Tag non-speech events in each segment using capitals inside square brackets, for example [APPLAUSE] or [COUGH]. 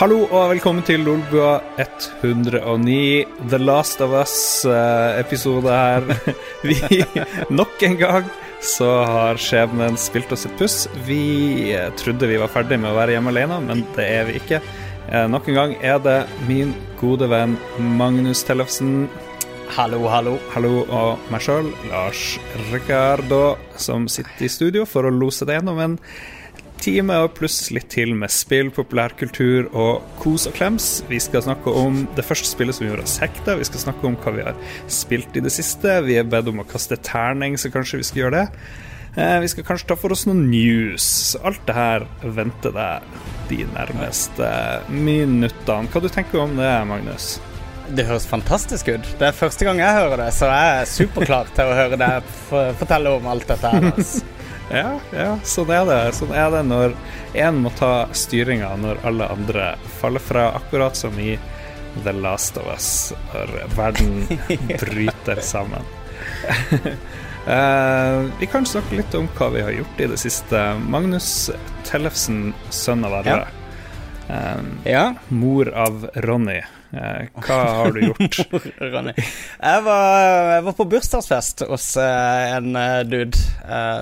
Hallo og velkommen til Lolbua 109, The Last of Us-episode her. [LAUGHS] Vi, Nok en gang så har skjebnen spilt oss et puss. Vi trodde vi var ferdig med å være hjemme alene, men det er vi ikke. Eh, nok en gang er det min gode venn Magnus Tellefsen. Hallo, hallo. Hallo, og meg sjøl, Lars Ricardo, som sitter i studio for å lose det gjennom en time og pluss litt til med spill, populærkultur og kos og klems. Vi skal snakke om det første spillet som gjorde oss hekta. Vi skal snakke om hva vi har spilt i det siste. Vi er bedt om å kaste terning, så kanskje vi skal gjøre det. Eh, vi skal kanskje ta for oss noen news. Alt det her venter deg de nærmeste minuttene. Hva du tenker om det, Magnus? Det høres fantastisk ut. Det er første gang jeg hører det, så jeg er superklar til å høre deg fortelle om alt dette her. Altså. Ja, ja, sånn er det. Sånn er det når én må ta styringa når alle andre faller fra, akkurat som i The Last of Us, når verden [LAUGHS] bryter sammen. uh, [LAUGHS] vi kan snakke litt om hva vi har gjort i det siste. Magnus Tellefsen, sønn av Arre. Ja. Um, ja. Mor av Ronny. Uh, hva har du gjort? [LAUGHS] Jeg var, jeg var, på bursdagsfest hos uh, en dude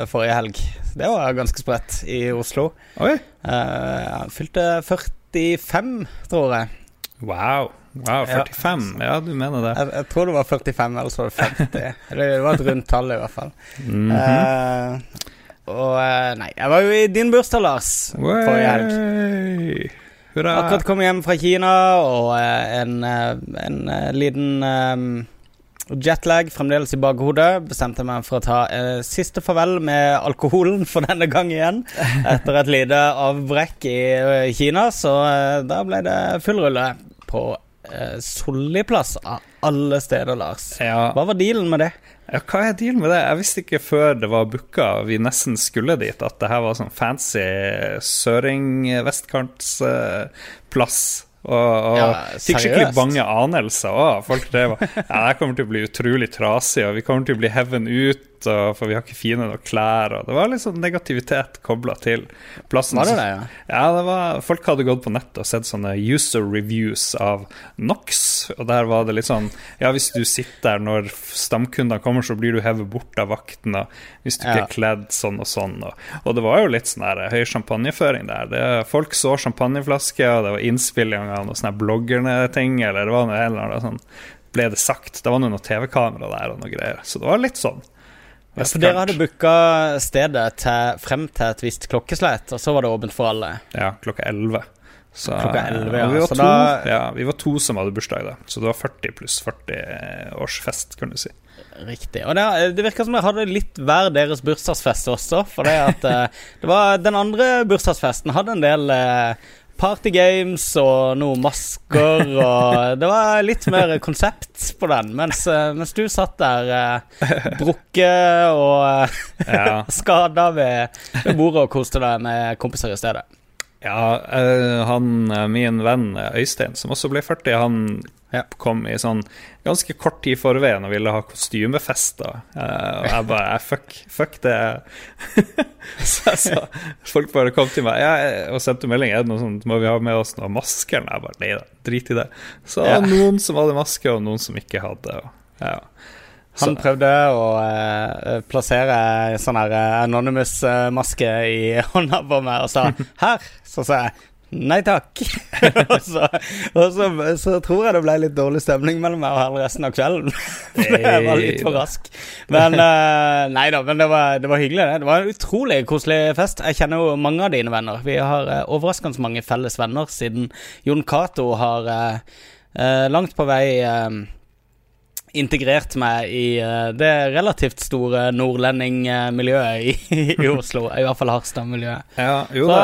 forrige helg. Det var ganske spredt i Oslo. Oi. Han fylte 45, tror jeg. Wow. Wow, 45. Ja, ja du mener det. Jeg, jeg, tror det var 45, eller så var det 50. [LAUGHS] det var et rundt tall, i hvert fall. Mm -hmm. og nei, jeg var jo i din bursdag, Lars, forrige helg. Hurra. Akkurat kommet hjem fra Kina, og en, en, liten um, jetlag fremdeles i bakhodet. Bestemte meg for å ta uh, siste farvel med alkoholen for denne gang igjen. [LAUGHS] Etter et lite avbrekk i uh, Kina, så uh, da ble det full rulle på uh, Solli-plass av alle steder, Lars. Ja. Hva var dealen med det? Ja, hva er dealen med det? Jeg visste ikke før det var booka, vi nesten skulle dit, at det her var sånn fancy søring-vestkantsplass. Og, og Ja, fikk skikkelig bange anelser òg. Folk drev og Ja, det kommer til å bli utrolig trasig, og vi kommer til å bli heven ut, og, for vi har ikke fine nok klær. Og det var litt sånn negativitet kobla til plassen. Var det det, ja? ja, det var, folk hadde gått på nettet og sett sånne user reviews av NOx, og der var det litt sånn Ja, hvis du sitter der når stamkundene kommer, så blir du hevet bort av vakten, og hvis du ikke er kledd sånn og sånn. Og, og det var jo litt sånn der, høy champagneføring der. Det, folk så champagneflasker, og det var innspilling av noen sånne bloggerne-ting, eller det var noe eller annet sånn ble det sagt. Det var noe TV-kamera der og noe greier. Så det var litt sånn. Ja, for dere hadde booka stedet til, frem til et visst klokkeslett, og så var det åpent for alle. Ja, klokka 11. Så, Klokka 11, ja. Vi var, to, da- ja, vi var to som hadde bursdag da. Så det var 40 pluss 40 års fest, kan du si. Riktig. Og det, det virka som dere hadde litt hver deres bursdagsfest også. For det at eh, det var Den andre bursdagsfesten hadde en del eh, partygames og noen masker, [LAUGHS] og det var litt mer konsept på den. Mens, eh, mens du satt der eh, brukket og eh, Ja, [LAUGHS] skada ved, ved bordet og koste deg med kompiser i stedet. ja eh, han, min venn Øystein, som også ble 40, han Ja. kom i sånn ganske kort tid i forveien og ville ha kostymefest. da. Eh, og jeg bare eh, fuck, fuck det. [LAUGHS] så sa Folk bare kom til meg jeg, og sendte melding er det noe sånt, må vi ha med oss masker. Og jeg bare nei da, drit i det. Så Ja. noen som hadde maske, og noen som ikke hadde. Og, ja. Han prøvde å eh, plassere sånn her eh, Anonymous-maske i [LAUGHS] hånda på meg og sa [LAUGHS] 'her'. Så sa jeg nei takk. [LAUGHS] og så, og så, så tror jeg det ble litt dårlig stemning mellom meg og hele resten av kvelden. [LAUGHS] For jeg var litt for rask. Men uh, nei da, men det var, det var hyggelig, det. Det var en utrolig koselig fest. Jeg kjenner jo mange av dine venner. Vi har uh, overraskende mange felles venner siden Jon Cato har uh, langt på vei integrert meg i det relativt store nordlendingmiljøet i, [LAUGHS] i Oslo. I hvert fall Harstad-miljøet. ja, jo Så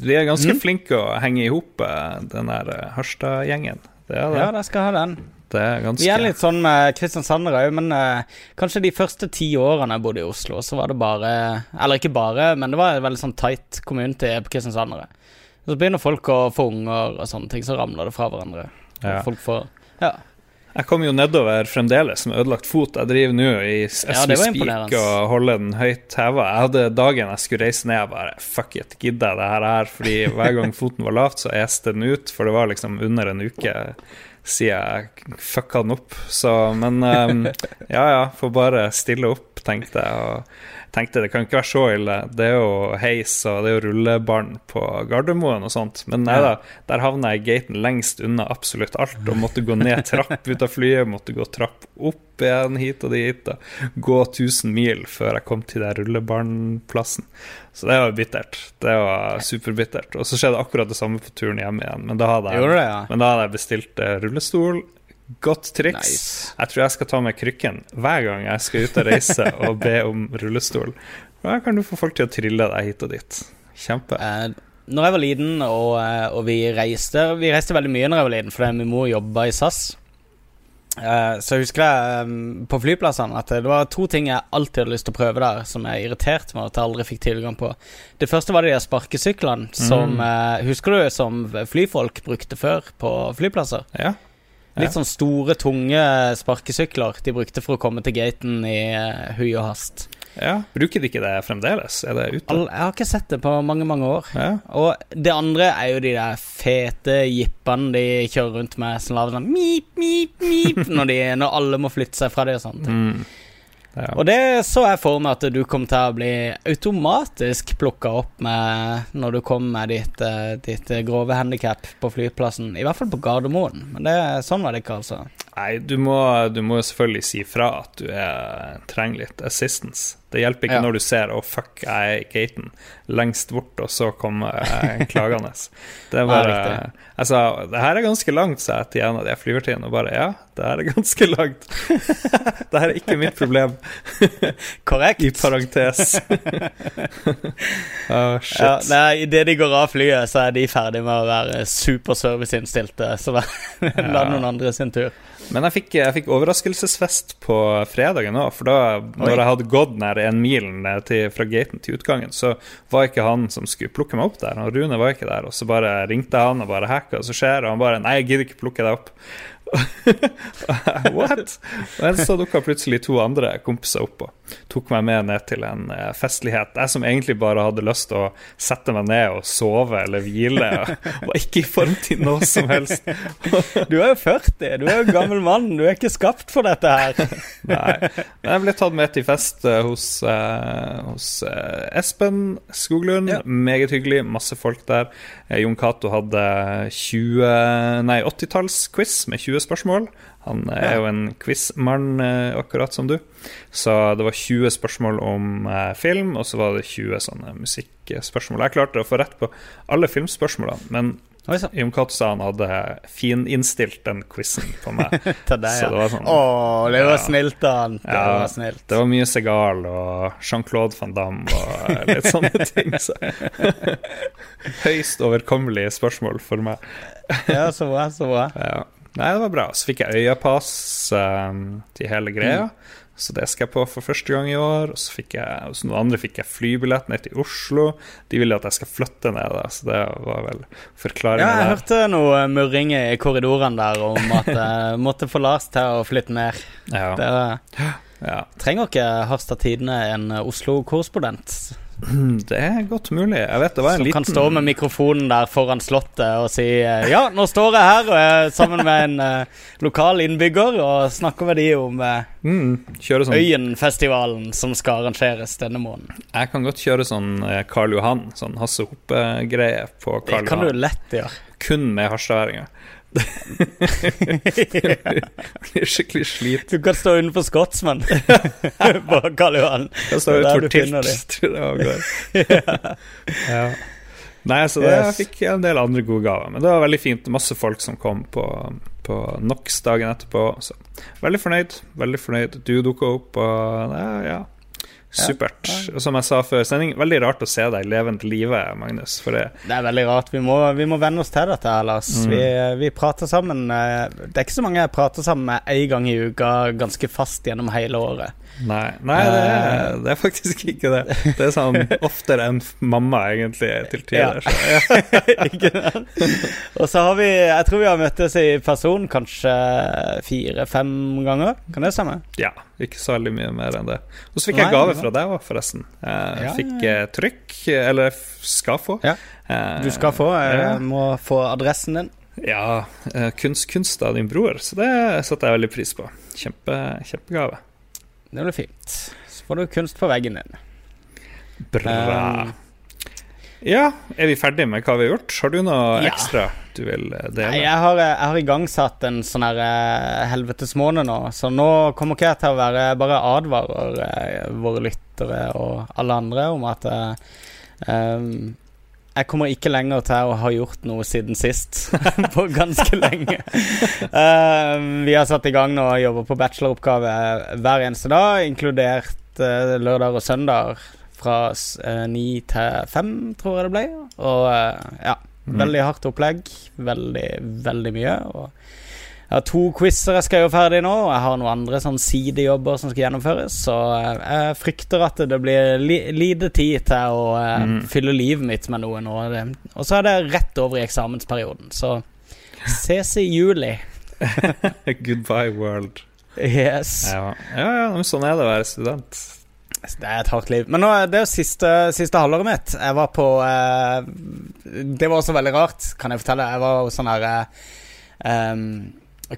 Vi er ganske Mm. flinke å henge i hop eh, den der eh, Harstad-gjengen. Ja, de skal ha den. det er ganske Vi er litt sånn med Kristiansand òg, men uh, kanskje de første ti årene jeg bodde i Oslo, så var det bare Eller ikke bare, men det var en veldig sånn tight community på kristiansandere. Så begynner folk å få unger og sånne ting, så ramler det fra hverandre. Ja. Folk får Ja. Jeg kom jo nedover fremdeles med ødelagt fot. Jeg driver nå i SV Speak og holder den høyt heva. Jeg hadde dagen jeg skulle reise ned, jeg bare fuck it, gidder jeg det her her? Fordi hver gang [LAUGHS] foten var lavt, så este den ut, for det var liksom under en uke siden jeg fucka den opp. Så, men um, [LAUGHS] ja ja, får bare stille opp, tenkte jeg. Og tenkte det kan ikke være så ille. Det er jo heis og det er jo rullebånd på Gardermoen og sånt. Men nei da, der havna jeg i gaten lengst unna absolutt alt og måtte gå ned trapp ut av flyet, måtte gå trapp opp igjen hit og dit og gå 1000 mil før jeg kom til den rullebåndplassen. Så det var bittert. Det var superbittert. Og så skjedde akkurat det samme på turen hjem igjen, men da hadde jeg, det, ja? men da hadde jeg bestilt eh, rullestol. Godt triks. Nice. Jeg tror jeg skal ta med krykken hver gang jeg skal ut og reise og be om rullestol. Da kan du få folk til å trille deg hit og dit. Kjempe. Uh, når jeg var liten og, eh, og vi reiste Vi reiste veldig mye når jeg var liten, fordi min mor jobba i SAS. Uh, så husker jeg um, på flyplassene at det var to ting jeg alltid hadde lyst til å prøve der, som jeg irriterte meg at jeg aldri fikk tilgang på. Det første var de der sparkesyklene som uh, Husker du som flyfolk brukte før på flyplasser? Ja. Litt sånn store, tunge sparkesykler de brukte for å komme til gaten i uh, hui og hast. ja. Bruker de ikke det fremdeles? Er det ute? All, jeg har ikke sett det på mange, mange år. Ja. Og det andre er jo de der fete jippene de kjører rundt med, som lager sånn mip, mip, mip når, de, når alle må flytte seg fra det og sånt. Mm. Ja. Og det så jeg for meg at du kom til å bli automatisk plukka opp med når du kom med ditt, eh, ditt grove handikap på flyplassen. I hvert fall på Gardermoen. Men det, sånn var det ikke, altså. Nei, du må, du må selvfølgelig si fra at du er, trenger litt assistance. Det hjelper ikke Ja. når du ser 'å, fuck, jeg er gaten' lengst bort, og så kommer jeg klagende. [LAUGHS] Det bare riktig. Jeg sa 'det her er ganske langt', sa jeg til en av de flyvertinnene, og bare 'ja, det her er ganske langt'. [LAUGHS] det her er ikke mitt problem, [LAUGHS] Korrekt. i parentes. Å, shit. Ja, nei, Idet de går av flyet, så er de ferdig med å være superserviceinnstilte. Så la noen andre sin tur. Men jeg fikk, jeg fikk overraskelsesfest på fredagen òg, for da når jeg hadde gått nær en mil til, fra gaten til utgangen, så var ikke han som skulle plukke meg opp der. Og Rune var ikke der, og så bare ringte han og bare hacka, og som skjer?' Og han bare 'Nei, jeg gidder ikke plukke deg opp'. [LAUGHS] What? [LAUGHS] Men så dukka plutselig to andre kompiser opp og tok meg med ned til en eh, festlighet. Jeg som egentlig bare hadde lyst til å sette meg ned og sove eller hvile, [LAUGHS] var ikke i form til noe som helst. Du er jo 40, du er jo gammel mann, du er ikke skapt for dette her. Nei. Men jeg ble tatt med til fest eh, hos, eh, hos Espen Skoglund. Ja. Meget hyggelig, masse folk der. Eh, Jon Cato hadde 20 Nei, 80-tallsquiz med 20 spørsmål. Han eh, er jo en quizmann, eh, akkurat som du. Så det var 20 spørsmål om film, og så var det 20 sånne musikkspørsmål. Jeg klarte å få rett på alle filmspørsmålene, men. Jon han hadde fininnstilt den quizen på meg. [LAUGHS] Til deg, Så det var sånn Å, det var Ja. snilt av han. Det Ja, var snilt. Det var mye Segal og Jean-Claude van Damme og [LAUGHS] litt sånne ting. Så. [LAUGHS] Høyst overkommelige spørsmål for meg. Ja, så bra, så bra. Ja. Nei, det var bra. Så fikk jeg øyepass um, til hele greia. Så det skal jeg på for første gang i år. Og så fikk jeg, hos noen andre fikk jeg flybillett ned til Oslo. De ville at jeg skal flytte ned, da, så det var vel Ja, jeg der. hørte noe murring i korridorene der om at jeg [LAUGHS] måtte få Lars til å flytte ned. Ja, Det ja. trenger ikke Harstad Tidende en Oslo-korrespondent [CLEARS THROAT] Det er godt mulig. Jeg vet det var en som liten kan stå med mikrofonen der foran Slottet og si eh, Ja, nå står jeg her og er sammen med en uh, lokal innbygger og snakker med de om uh, mm, sånn Øyenfestivalen som skal arrangeres denne måneden. Jeg kan godt kjøre sånn Karl Johan, sånn Hasse Hope-greie på Det kan kan du lett gjøre. Kun med harstadværinger. [LAUGHS] Blir skikkelig slit. Du kan stå utenfor Scotsman på Karl Johan. Er der utenfor tilt, det [LAUGHS] [LAUGHS] ja. Nei, så det, jeg fikk en del andre gode gaver. Men det var veldig fint. Masse folk som kom på, på NOx dagen etterpå. Så veldig fornøyd. Veldig fornøyd. Du dukka opp, og ja, ja. Supert. Og Som jeg sa før sending, veldig rart å se deg levende live, Magnus. Det, Det er veldig rart. Vi må, vi må venne oss til dette, Lars. Mm. Vi, vi prater sammen eh, Det er ikke så mange jeg prater sammen med én gang i uka ganske fast gjennom hele året. Nei, nei det, er, det, er, faktisk ikke det. Det er sånn oftere enn mamma, egentlig, til tider. Ja. [LAUGHS] Og så har vi Jeg tror vi har møttes i person kanskje fire-fem ganger. Kan det stemme? Ja. Ikke så veldig mye mer enn det. Og så fikk jeg gave fra deg òg, forresten. Jeg ja, fikk ja. trykk, eller skal få. Ja. Du skal få. Jeg må få adressen din. Ja, kunst, av din bror, så det satte jeg veldig pris på. Kjempe, kjempegave. Det blir fint. Så får du kunst på veggen din. Bra. Um, ja, er vi ferdige med hva vi har gjort? Har du noe ja. ekstra du vil eh, dele? Nei, jeg har, eh, jeg har igangsatt en sånn her uh, helvetesmåned nå, så nå kommer ikke jeg til å være Bare advarer våre lyttere og alle andre om at um, jeg kommer ikke lenger til å ha gjort noe siden sist, [LAUGHS] på ganske lenge. Uh, vi har satt i gang nå og jobber på bacheloroppgave hver eneste dag, inkludert uh, lørdag og søndag fra uh, til fem, tror jeg det ble. Og ja, mm. veldig hardt opplegg. Veldig, veldig mye. Og jeg har to quizer jeg skal gjøre ferdig nå, og jeg har noen andre sånn sidejobber som skal gjennomføres. Så eh, jeg frykter at det blir li lite tid til å uh, mm. fylle livet mitt med noe nå. Og så er det rett over i eksamensperioden, så ses i juli. [LAUGHS] Goodbye, world. Yes. Ja, ja, ja, sånn er det å være student. Det er et hardt liv. Men nå, det er jo siste, siste halvåret mitt. Jeg var på uh, Det var også veldig rart, kan jeg fortelle. Jeg var sånn her um,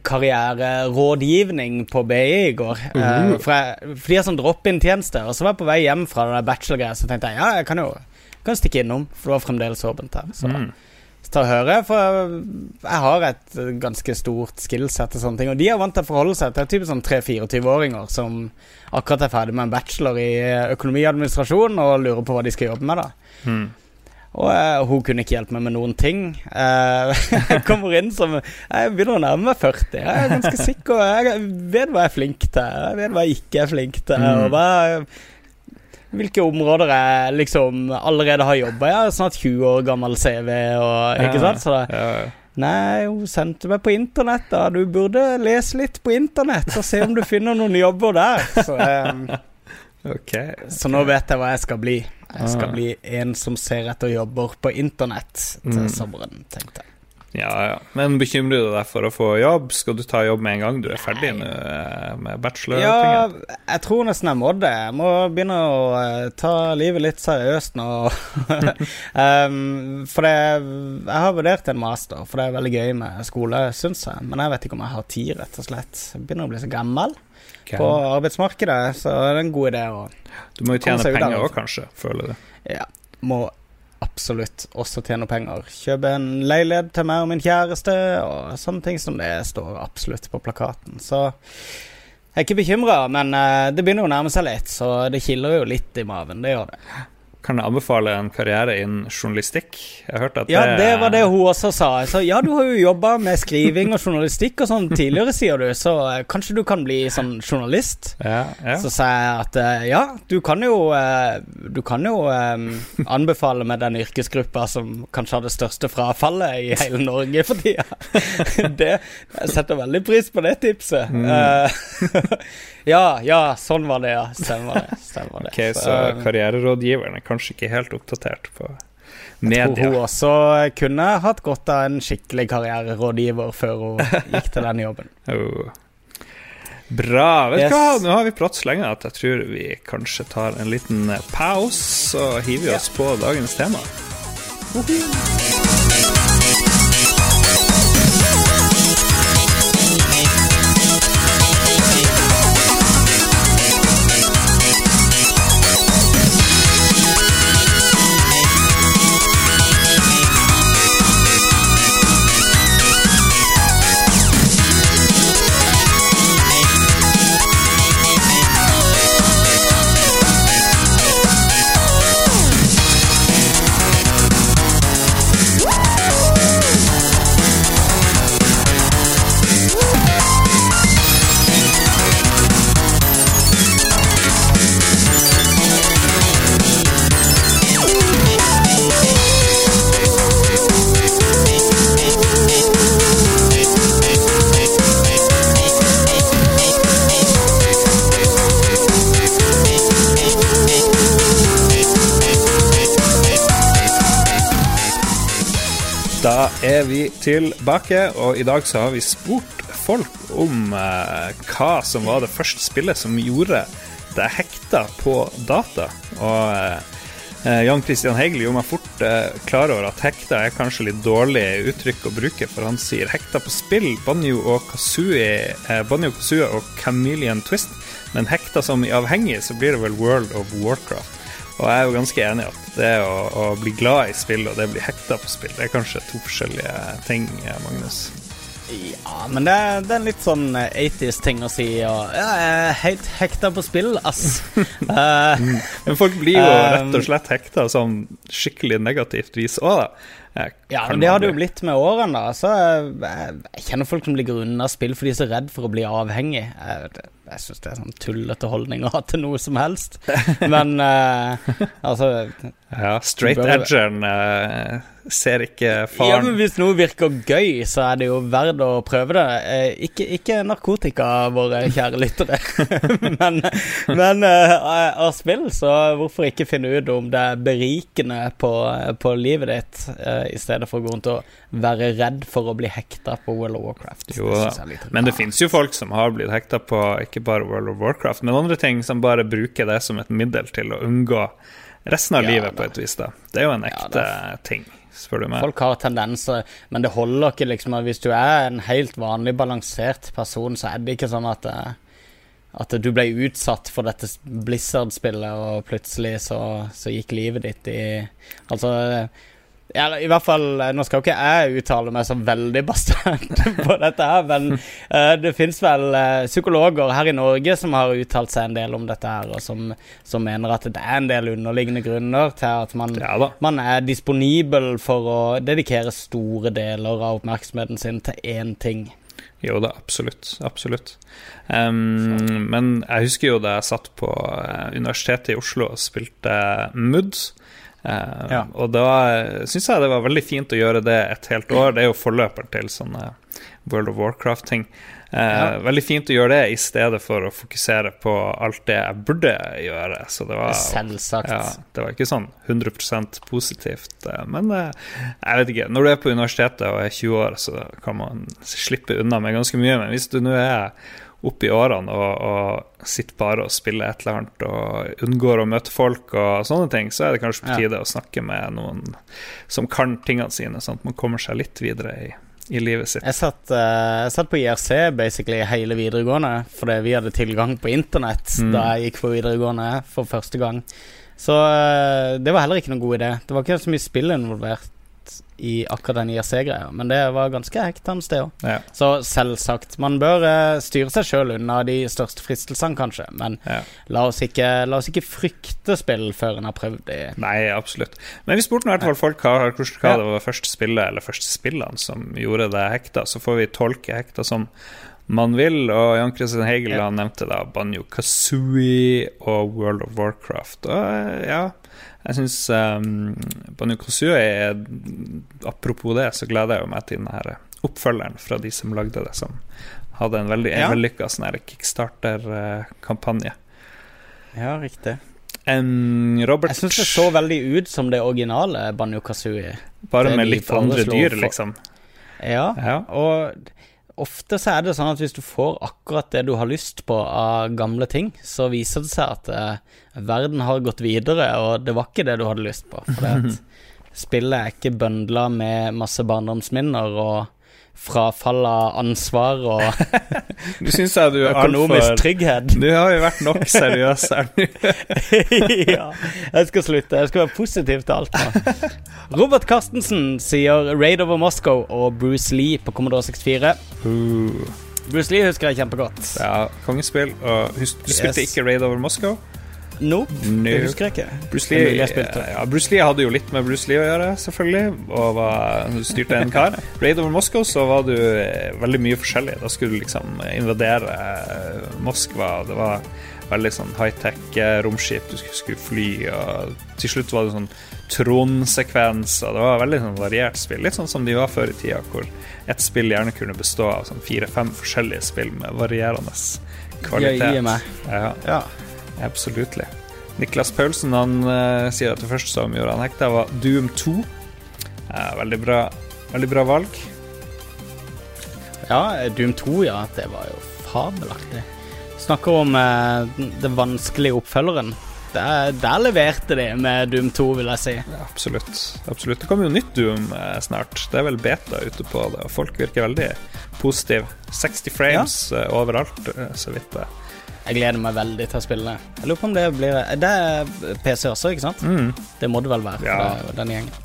karriererådgivning på BI i går. Mm -hmm. uh, for, jeg, for de har sånn drop-in-tjeneste. Og så var jeg på vei hjem fra den bachelorgreia, så tenkte jeg ja, jeg kan jo kan stikke innom, for det var fremdeles åpent her. Så, mm. så ta og høre, for jeg, jeg, har et ganske stort skillset og sånne ting. Og de er vant til å forholde seg til typisk sånn 3-24-åringer som akkurat er ferdig med en bachelor i økonomiadministrasjon og lurer på hva de skal jobbe med, da. Mm. Og uh, hun kunne ikke hjelpe meg med noen ting. Uh, [LAUGHS] jeg kommer inn som Jeg begynner å nærme meg 40. Jeg er ganske sikker. Jeg vet hva jeg er flink til. Jeg vet hva jeg ikke er flink til. Mm. Og hva, hvilke områder jeg liksom allerede har jobba i. Jeg har snart 20 år gammel CV, og, ikke sant? Så da. Nei, hun sendte meg på internett, da. Du burde lese litt på internett og se om du finner noen jobber der. Så, um, [LAUGHS] okay, okay. så nå vet jeg hva jeg skal bli. Jeg skal ah. bli en som ser etter jobber på internett til mm. sommeren, tenkte jeg. Ja, ja. Men bekymrer du deg for å få jobb? Skal du ta jobb med en gang du er ferdig med, eh, med bachelor? Ja, jeg tror nesten jeg må det. Jeg må begynne å uh, ta livet litt seriøst nå. [LAUGHS] um, for det, jeg har vurdert en master, for det er veldig gøy med skole, syns jeg. Men jeg vet ikke om jeg har tid, rett og slett. Jeg begynner å bli så gammel okay. på arbeidsmarkedet, så det er en god idé å Du må jo tjene penger òg, kanskje, føler du? Ja. Må absolutt også tjene penger. Kjøpe en leilighet til meg og min kjæreste, og sånne ting som det står absolutt på plakaten. Så jeg er ikke bekymra, men uh, det begynner å nærme seg litt, så det kiler jo litt i maven. Det gjør det kan jeg anbefale en karriere innen journalistikk. Jeg hørte at Ja, det var det hun også sa. Så ja, du har jo jobba med skriving og journalistikk og sånn tidligere, sier du, så uh, kanskje du kan bli sånn journalist? Ja, ja. Så sa jeg at uh, ja, du kan jo uh, Du kan jo um, anbefale med den yrkesgruppa som kanskje har det største frafallet i hele Norge for tida. [LAUGHS] det, jeg setter veldig pris på det tipset. Mm. [LAUGHS] Ja, ja, sånn var det, ja. Stemmer det. Stemmer det. [LAUGHS] Ok, Så, så karriererådgiveren er kanskje ikke helt oppdatert på media? Jeg tror hun også kunne hatt godt av en skikkelig karriererådgiver før hun gikk til den jobben. [LAUGHS] oh. Bra. Vet du yes. hva, nå har vi pratet så lenge at jeg tror vi kanskje tar en liten pause, så hiver vi oss på dagens tema. Uh tilbake, og i dag så har vi spurt folk om eh, hva som var det første spillet som gjorde deg hekta på data. Og eh, Jan Christian Hegel gjorde meg fort eh, klar over at hekta er kanskje litt dårlig uttrykk å bruke, for han sier hekta på spill, Banjo og Kazooie, eh, Banjo Kazooie og Chameleon Twist, men hekta som i avhengig, så blir det vel World of Warcraft. Og jeg er jo ganske enig i at det å, å, bli glad i spill og det å bli hekta på spill, det er kanskje to forskjellige ting, Magnus. Ja, men det, det er en litt sånn 80s-ting å si. Og, ja, jeg er helt hekta på spill, ass. uh, [LAUGHS] men folk blir jo rett og slett hekta sånn skikkelig negativt vis òg, da. Ja, men det hadde jo blitt med årene, da. Så jeg, jeg, kjenner folk som ligger unna spill fordi de er så redd for å bli avhengig. Jeg, jeg syns det er sånn tullete holdning å ha til noe som helst. [LAUGHS] Men uh, altså Ja, straight edgeren uh, ser ikke faren Ja, men Hvis noe virker gøy, så er det jo verdt å prøve det. Uh, ikke, ikke, narkotika, våre kjære lyttere. [LAUGHS] men men av spill, så hvorfor ikke finne ut om det er berikende på, på livet ditt, i stedet for å gå rundt og være redd for å bli hekta på World of Warcraft. Jo, det men det finnes jo folk som har blitt hekta på ikke bare World of Warcraft, men andre ting som bare bruker det som et middel til å unngå resten av ja, livet, på et vis. da. Det er jo en ekte ja, ting. Spør du meg. Folk har tendenser, men det holder ikke liksom Hvis du er en helt vanlig balansert person, så er det ikke sånn at eh, at du ble utsatt for dette Blizzard-spillet, og plutselig så, så, gikk livet ditt i Altså ja, I hvert fall, eh, Nå skal ikke jeg uttale meg så veldig bastant [LAUGHS] på dette, her, men uh, det fins vel uh, psykologer her i Norge som har uttalt seg en del om dette, her, og som, som mener at det er en del underliggende grunner til at man, ja, man, er disponibel for å dedikere store deler av oppmerksomheten sin til én ting. Jo da, absolutt. Absolutt. Um, men jeg husker jo da jeg satt på Universitetet i Oslo og spilte MUD. Uh, ja. Og da syns jeg det var veldig fint å gjøre det et helt år. Det er jo forløper til sånne World of Warcraft-ting. Uh, ja. Veldig fint å gjøre det i stedet for å fokusere på alt det jeg burde gjøre. Så det var, Selvsagt. Ja, det var ikke sånn 100% positivt. Men jeg vet ikke. Når du er på universitetet og er 20 år, så kan man slippe unna med ganske mye. Men hvis du nå er opp i årene og, og sitter bare og spiller et eller annet og unngår å møte folk og sånne ting, så er det kanskje på tide ja. å snakke med noen som kan tingene sine, sånn at man kommer seg litt videre i, i livet sitt. Jeg satt, uh, jeg satt, på IRC basically hele videregående fordi vi hadde tilgang på internett mm. da jeg gikk på videregående for første gang. Så uh, det var heller ikke noen god idé. Det var ikke så mye spill involvert i akkurat den IRC-greia, men det var ganske hektende, sted òg. Ja. Så selvsagt, man bør uh, styre seg sjøl unna de største fristelsene, kanskje, men ja. la, oss ikke, la, oss ikke, frykte spill før en har prøvd det. Nei, absolutt. Men vi spurte i hvert fall folk hva, hva det var første spillet eller første spillene som gjorde det hekta, så får vi tolke hekta som man vil. Og Jan Kristin Hegel ja. nevnte da Banjo Kazooie og World of Warcraft. Og eh, ja, jeg syns um, Banjo Kazooie er Apropos det, så gleder jeg meg til denne oppfølgeren fra de som lagde det, som hadde en veldig ja. vellykka sånn kickstarter-kampanje. Ja, riktig. Um, Robert Jeg syns det så veldig ut som det originale Banjo Kazooie. Bare med litt andre dyr, liksom. Ja, ja, og ofte så er det sånn at hvis du får akkurat det du har lyst på av gamle ting, så viser det seg at eh, verden har gått videre, og det var ikke det du hadde lyst på. For det [LAUGHS] spillet er ikke bøndla med masse barndomsminner og frafall av ansvar og [LAUGHS] Du synes jeg du er økonomisk for... trygghet. Du har jo vært nok seriøs [LAUGHS] her nå. [LAUGHS] ja, jeg skal slutte. Jeg skal være positiv til alt nå. Robert Carstensen sier 'Raid over Moscow' og Bruce Lee på Commodore 64. Uh. Bruce Lee husker jeg kjempegodt. Ja, kongespill. Og du spilte yes. ikke 'Raid over Moscow'? Nope, no. Jeg husker jeg ikke. Bruce Lee, ja, Bruce Lee hadde jo litt med Bruce Lee å gjøre, selvfølgelig. Og var, styrte en kar. [LAUGHS] Raid over Moscow så var du eh, veldig mye forskjellig. Da skulle du liksom invadere eh, Moskva. Det var veldig sånn high-tech eh, romskip du skulle fly, og til slutt var det sånn tronsekvens, og det var veldig sånn variert spill. Litt sånn som de var før i tida, hvor ett spill gjerne kunne bestå av sånn fire-fem forskjellige spill med varierende kvalitet. Ja. Ja. ja. Absolutt. Niklas Paulsen han uh, sier at det første som gjorde han hekta, var Doom 2. Uh, veldig bra veldig bra valg. Ja, Doom 2, ja. Det var jo fabelaktig. Snakker om uh, den vanskelige oppfølgeren. Der, der, leverte de med Doom 2, vil jeg si. Ja, absolutt. absolutt. Det kommer jo nytt Doom eh, snart. Det er vel beta ute på det, og folk virker veldig positive. 60 frames ja. eh, overalt, eh, så vidt det. Jeg gleder meg veldig til å spille det. Jeg lurer på om det blir Det er PC også, ikke sant? Mm. Det må det vel være, ja. for den gjengen.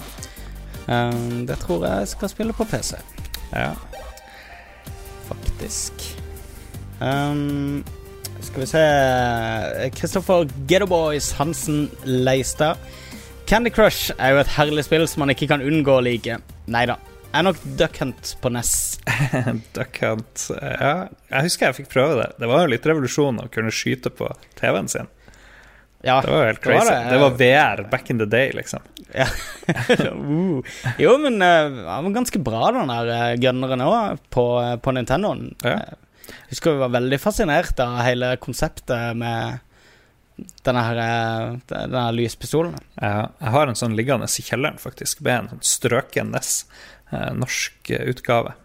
Um, det tror jeg skal spille på PC. Ja. Faktisk. Um, skal vi se Kristoffer Gettoboys Hansen Leistad. Candy Crush er jo et herlig spill som man ikke kan unngå å like. Nei da. Er nok Duck Hunt på NES. [LAUGHS] Duck Hunt Ja, jeg husker jeg fikk prøve det. Det var jo litt revolusjon å kunne skyte på TV-en sin. Ja, det var jo helt crazy. Det var, det. det var, VR back in the day, liksom. Ja. [LAUGHS] uh. Jo, men uh, var ganske bra, den der uh, gunneren òg, på, på Nintendoen. Ja. Jeg husker vi var veldig fascinert av hele konseptet med denne, her, eh, denne lyspistolen. Ja, jeg har en sånn liggende i kjelleren, faktisk, med en sånn strøken NES, eh, norsk eh, utgave.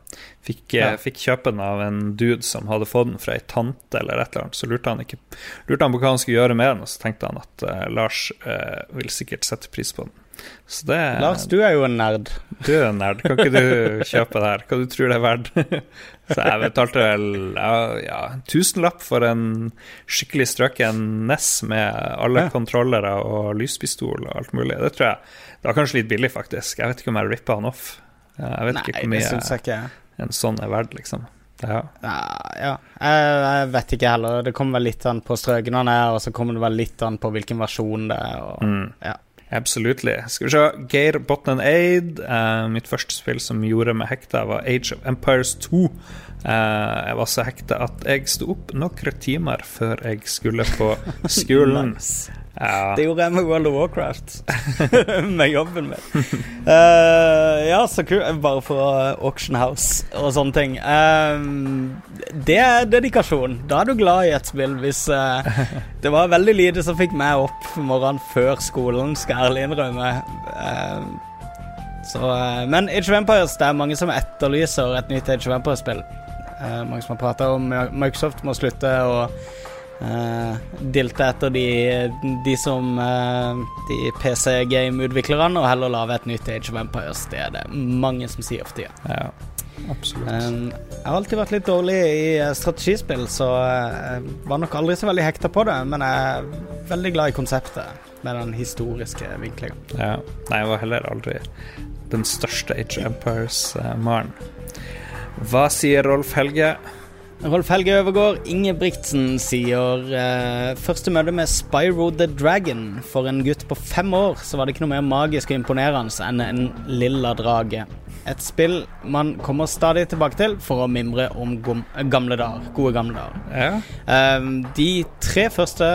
Fikk, ja. fikk, kjøpe den av en dude som hadde fått den fra ei tante eller et eller annet. Så lurte han, ikke, lurte han på hva han skulle gjøre med den, og så tenkte han at uh, Lars uh, vil sikkert sette pris på den. Det, Lars, du er jo en nerd. Du er en nerd. Kan ikke du kjøpe det her? Hva du tror det er verdt? [LAUGHS] Så jeg betalte vel ja, ja, tusenlapp for en skikkelig strøken NES med alle ja. kontrollere og lyspistol og alt mulig. Det tror jeg Det var kanskje litt billig, faktisk. Jeg vet ikke om jeg rippa han off. Jeg vet Nei, ikke hvor mye en sånn er verdt, liksom. Ja. ja, ja. Jeg, jeg, vet ikke heller. Det kommer vel litt an på strøken han er, og så kommer det vel litt an på hvilken versjon det er. Og, mm. ja. Absolutely. Skal vi se. Geir Botnan Aid. Uh, mitt første spill som gjorde meg hekta, var Age of Empires 2. Uh, eh, jeg var så hekta at jeg sto opp noen timer før jeg skulle på skolen. [LAUGHS] nice. Ja. Det gjorde jeg med World of Warcraft. [LAUGHS] med jobben min. Uh, ja, så kult. Bare for Auction House og sånne ting. Um, det er dedikasjon. Da er du glad i et spill hvis uh, Det var veldig lite som fikk meg opp morgenen før skolen, skal ærlig innrømme. Uh, så, men Age of Empires, det er mange som etterlyser et nytt Age of Empires-spill. mange som har prata om Microsoft må slutte å Uh, dilte etter de, de som uh, De PC-game-utviklerne, og heller lage et nytt Age of Empires. Det er det mange som sier for tida. Ja, absolutt. Um, jeg har alltid vært litt dårlig i strategispill, så jeg var nok aldri så veldig hekta på det. Men jeg er veldig glad i konseptet med den historiske vinklinga. Ja. Nei, jeg var heller aldri den største Age of Empires-maren. Hva sier Rolf Helge? Rolf Helge Øvergård, Ingebrigtsen sier eh, første møte med Spyro the Dragon. For en gutt på fem år så var det ikke noe mer magisk og imponerende enn en lilla drage. Et spill man kommer stadig tilbake til for å mimre om gamle dager. Gode gamle dager. Ja. Um, de tre første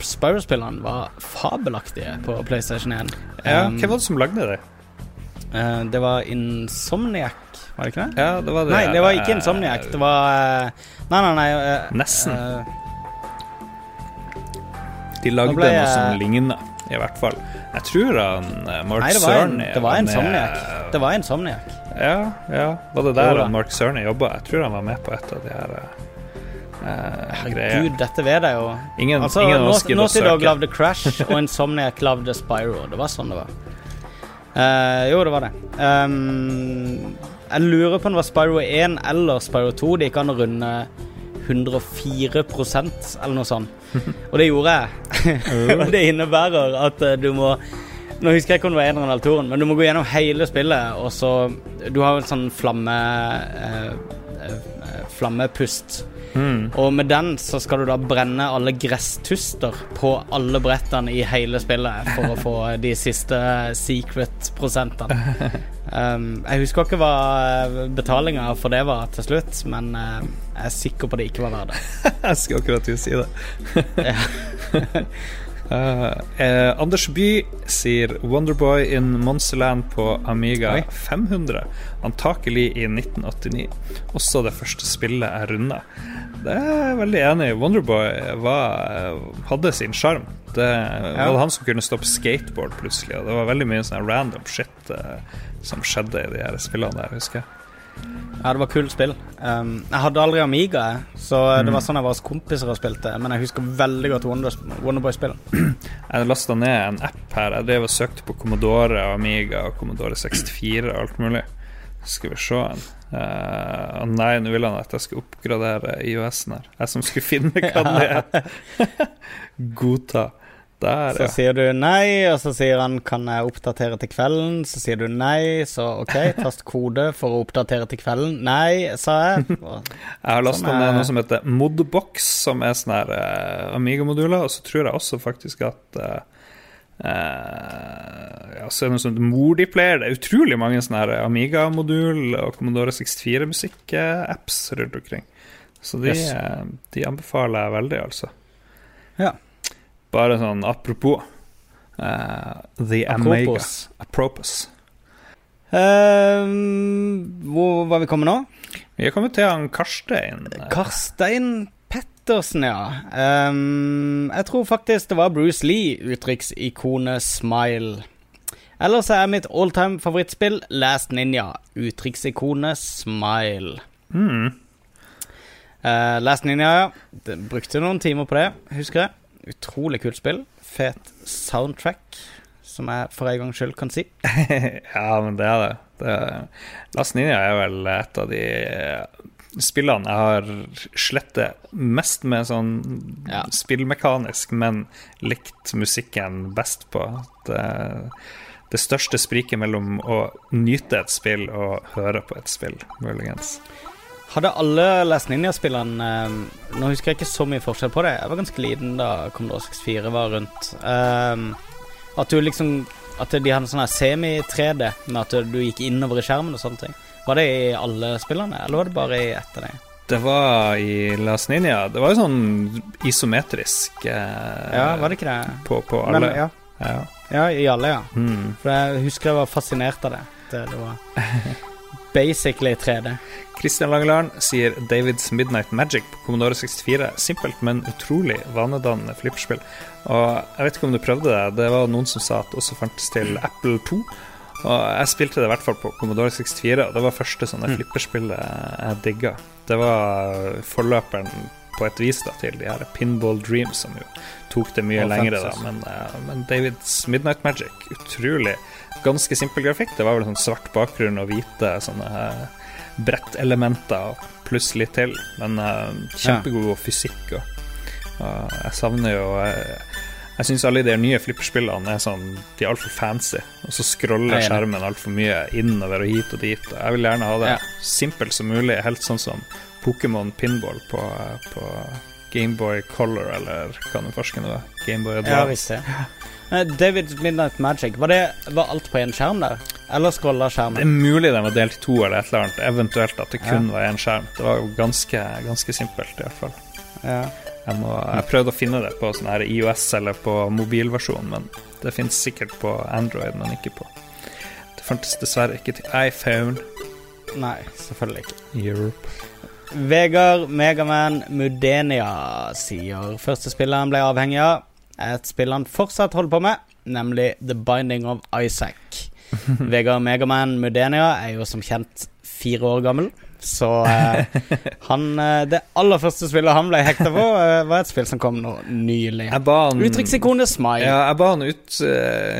Spyro-spillene var fabelaktige på PlayStation 1. Ja, um, Hvem var det som lagde det? Uh, det var Insomniac var det ikke det? Ja, det var det. Nei, det var ikke Insomniac. Det var uh, Nei, nei, nei. Uh, Nesten. Uh, de lagde noe som ligna, i hvert fall. Jeg tror han Mark nei, det var en, Det var Insomniac. Det var Insomniac. Ja, ja. Var det der han Mark Cerny jobba? Jeg tror han var med på et av de her Herregud, dette vet jeg jo. Ingen, altså, ingen Naughty Dog lagde Crash, og Insomniac lagde Spyro. Det var sånn det var. Uh, jo, det var det. Um, jeg lurer på om det var Spyro 1 eller Spyro 2 det gikk an å runde 104% eller noe sånt. [LAUGHS] Og det gjorde jeg. [LAUGHS] Og det innebærer at eh, du må Nå husker jeg ikke om det var eneren eller toeren, men du må gå gjennom hele spillet, og så Du har en sånn flamme... Eh, eh, flammepust. Mm. Og med den så skal du da brenne alle gresstuster på alle brettene i hele spillet for å få [LAUGHS] de siste secret-prosentene. Um, jeg husker ikke hva eh, betalinga for det var til slutt, men uh, jeg er sikker på det ikke var verdt det. [LAUGHS] jeg skal akkurat til å si det. Uh, [LAUGHS] eh, Anders By sier Wonderboy in Monsterland på Amiga Oi. 500. Antakelig i 1989. Også det første spillet jeg runda. Det er jeg veldig enig i. Wonderboy var, hadde sin sjarm. Det var han som kunne stoppe skateboard plutselig, og det var veldig mye sånn random shit eh, som skjedde i de her spillene der, husker jeg. Ja, det var kult spill. Um, jeg hadde aldri Amiga, så det var sånn jeg var hos kompiser og spilte. Men jeg husker veldig godt Wonder, Wonderboy-spillet. [CLEARS THROAT] Jeg lasta ned en app her. Jeg drev og søkte på Commodore og Amiga og Commodore 64 og alt mulig. Skal vi se en. Uh, nei, nå vil han at jeg skal oppgradere IOS-en her. Jeg som skulle finne [LAUGHS] hva det er. [LAUGHS] Godta. Der, Så ja. sier du nei, og så sier han 'kan jeg oppdatere til kvelden'? Så sier du nei, så ok, tast kode for å oppdatere til kvelden. Nei, sa jeg. [LAUGHS] Og Jeg har lasta ned noe som heter Modbox, som er sånne her eh, Amiga-moduler. Og så tror jeg også faktisk at eh, eh, ja, så er det sånt Mordiplayer. Det er utrolig mange sånne Amiga-modul og Commodore 64-musikk-apps rundt omkring. Så de, Yes. eh, de anbefaler jeg veldig, altså. Ja. Bare sånn apropos. uh, The Amiga. Apropos. Ehm, hvor var vi kommet nå? Vi er kommet til han Karstein. Karstein Pettersen, ja. Um, jeg tror faktisk det var Bruce Lee, uttrykksikonet Smile. Ellers er mitt alltime favorittspill Last Ninja, uttrykksikonet Smile. Mm. Uh, Last Ninja, ja. De brukte noen timer på det, husker jeg. Utrolig kult spill. Fet soundtrack, som jeg for en gangs skyld kan si. [LAUGHS] ja, men det er det. det er, Last Ninja er vel et av de spillene jeg har slettet mest med sånn Ja. spillmekanisk, men likt musikken best på. Det, det største spriket mellom å nyte et spill og høre på et spill, muligens. Hadde alle Last Ninja-spillene eh, Nå husker jeg ikke så mye forskjell på det. Jeg var ganske liten da Commodore 64 var rundt. Ehm, at du liksom At de hadde sånn her semi-3D, med at du gikk innover i skjermen og sånne ting. Var det i alle spillene, eller var det bare i ett av dem? Det var i Las Ninja Det var jo sånn isometrisk eh, Ja, var det ikke det? på, på alle. Men, ja. ja. ja, i alle, ja. Mm. For jeg husker jeg var fascinert av det. Det, det var basically 3D. Christian Langeland sier Davids Midnight Magic på Commodore 64. Simpelt, men utrolig vanedannende flipperspill. Og jeg vet ikke om du prøvde det. Det var noen som sa at det også fantes til Apple 2. Og jeg spilte det i hvert fall på Commodore 64, og det var første sånne Mm. flipperspillet jeg digga. Det var forløperen på et vis da til de her Pinball Dreams, som jo tok det mye lengre, da. Men, eh, men Davids Midnight Magic, utrolig ganske simpel grafikk. Det var vel sånn svart bakgrunn og hvite sånne eh, brettelementer pluss litt til. Men eh, kjempegod fysikk. Og, og jeg savner jo eh, Jeg syns alle de nye flipperspillene er sånn De er altfor fancy. Og så scroller er skjermen altfor mye innover og hit og dit. Og jeg vil gjerne ha det Ja. simpelt som mulig, helt sånn som Pokémon Pinball på, på Gameboy Color, eller hva nå farsken det var. Gameboy Ja Advance. visst det. Eh, Midnight Magic, var, det, var alt på én skjerm der? Eller scrolla Det er mulig den var delt i to eller et eller annet. Eventuelt at det kun Ja. var én skjerm. Det var jo ganske, ganske simpelt, i hvert fall. Ja. Jeg, må, jeg prøvde å finne det på sånn her IOS eller på mobilversjon, men det finnes sikkert på Android, men ikke på Det fantes dessverre ikke til iPhone. Nei, selvfølgelig ikke. Europe. Vegard Megaman Mudenia sier første spillet han ble avhengig av, et spill han fortsatt holder på med, nemlig The Binding of Isaac. [LAUGHS] Vegard Megaman Mudenia er jo som kjent fire år gammel, så eh, [LAUGHS] han eh, Det aller første spillet han ble hekta på, [LAUGHS] eh, var et spill som kom nå nylig. Uttrykksikonet Smile. Ja, jeg ba han ut,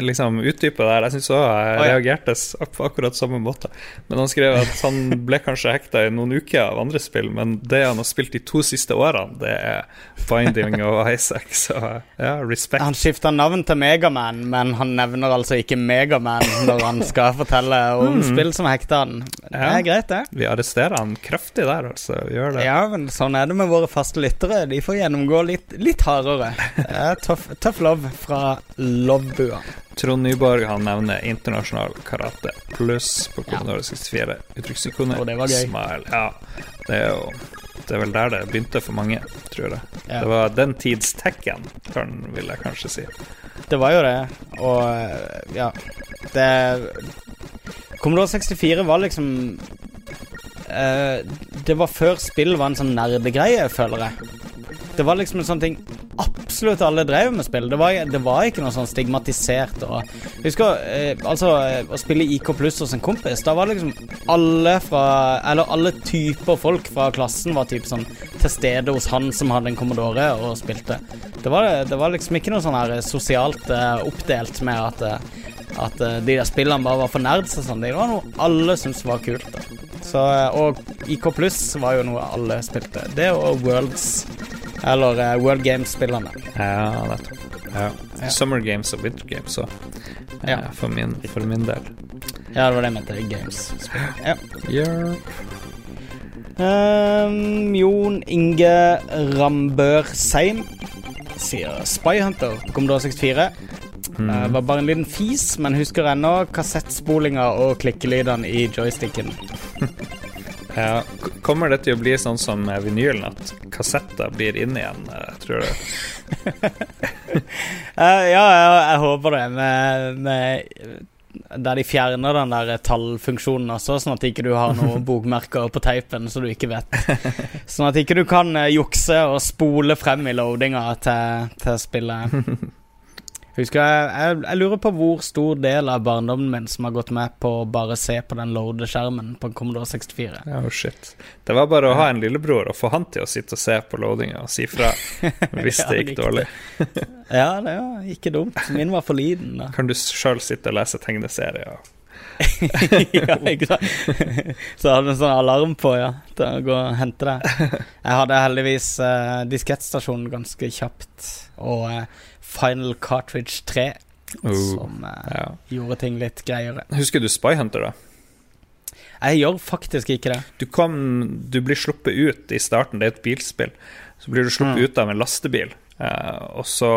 liksom, utdype der. Jeg syns òg jeg reagerte på akkurat samme måte. Men han skrev at han ble kanskje hekta i noen uker av andre spill, men det han har spilt de to siste årene, det er Binding of Isaac, så ja, respekt. Han skifta navn til Megaman, men han nevner altså ikke Megaman når han skal fortelle om Mm. spill som hekter han. Det er greit, det. Vi arresterer han kraftig der, altså. Gjør det. Ja, men sånn er det med våre faste lyttere. De får gjennomgå litt, litt hardere. Er tøff, tøff love fra Lovbua. Trond Nyborg han nevner internasjonal karate pluss på Commodore 64. Uttrykksikonet Og det var gøy. Smile. Ja, det er jo Det er vel der det begynte for mange, tror jeg. Ja. Det var den tids Tekken, vil jeg kanskje si. Det var jo det, og ja Det Commodore 64 var liksom Det var før spill var en sånn nerdegreie, føler jeg. Det var liksom en sånn ting absolutt alle drev med spill. Det var, det var ikke noe sånn stigmatisert. Og, husker eh, altså eh, å spille IK pluss hos en kompis. Da var liksom alle fra Eller alle typer folk fra klassen var typ sånn til stede hos han som hadde en Commodore og spilte. Det var, det var liksom ikke noe sånn her sosialt eh, oppdelt med at eh, at eh, de der spillene bare var for nerds og sånn. Det var noe alle syntes var kult. da så, eh, Og IK pluss var jo noe alle spilte. Det og Worlds Eller uh, World Games-spillene. Ja, nettopp. Ja. Ja. Summer Games og Winter Games òg, Ja. for, min, for min del. Ja, det var det jeg mente. Games. Ja. Yeah. Um, Jon Inge Rambør Seim sier Spy Hunter på Commodore 64. Mm. Eh, var bare en liten fis, men husker ennå kassettspolinga og klikkelydene i joysticken. [LAUGHS] Ja. Kommer det til å bli sånn som vinylen, at kassetter blir inn igjen, eh, tror du? [LAUGHS] uh, ja, jeg håper det. Med, med, der de fjerner den der tallfunksjonen også, sånn at ikke du har noen [LAUGHS] bokmerker på teipen så du ikke vet. Sånn at ikke du kan eh, jukse og spole frem i loadinga til, til spillet. Husker jeg, jeg, jeg lurer på hvor stor del av barndommen min som har gått med på å bare se på den loadeskjermen på en Commodore 64. Ja, oh shit. Det var bare å ha en lillebror og få han til å sitte og se på loadinga og si fra [LAUGHS] hvis Ja, det gikk dårlig. Ja, det var ikke dumt. Min var for liten, da. Kan du sjøl sitte og lese tegneserier? [LAUGHS] ja, ikke sant? Så hadde du en sånn alarm på, ja. Til å gå og hente det. Jeg hadde heldigvis eh, diskettstasjonen ganske kjapt, og eh, Final Cartridge 3, uh, som eh, ja. gjorde ting litt greiere. Husker du Spy Hunter, da? Jeg gjør faktisk ikke det. Du, kom, du blir sluppet ut i starten, det er et bilspill. Så blir du sluppet Mm. ut av en lastebil, eh, og så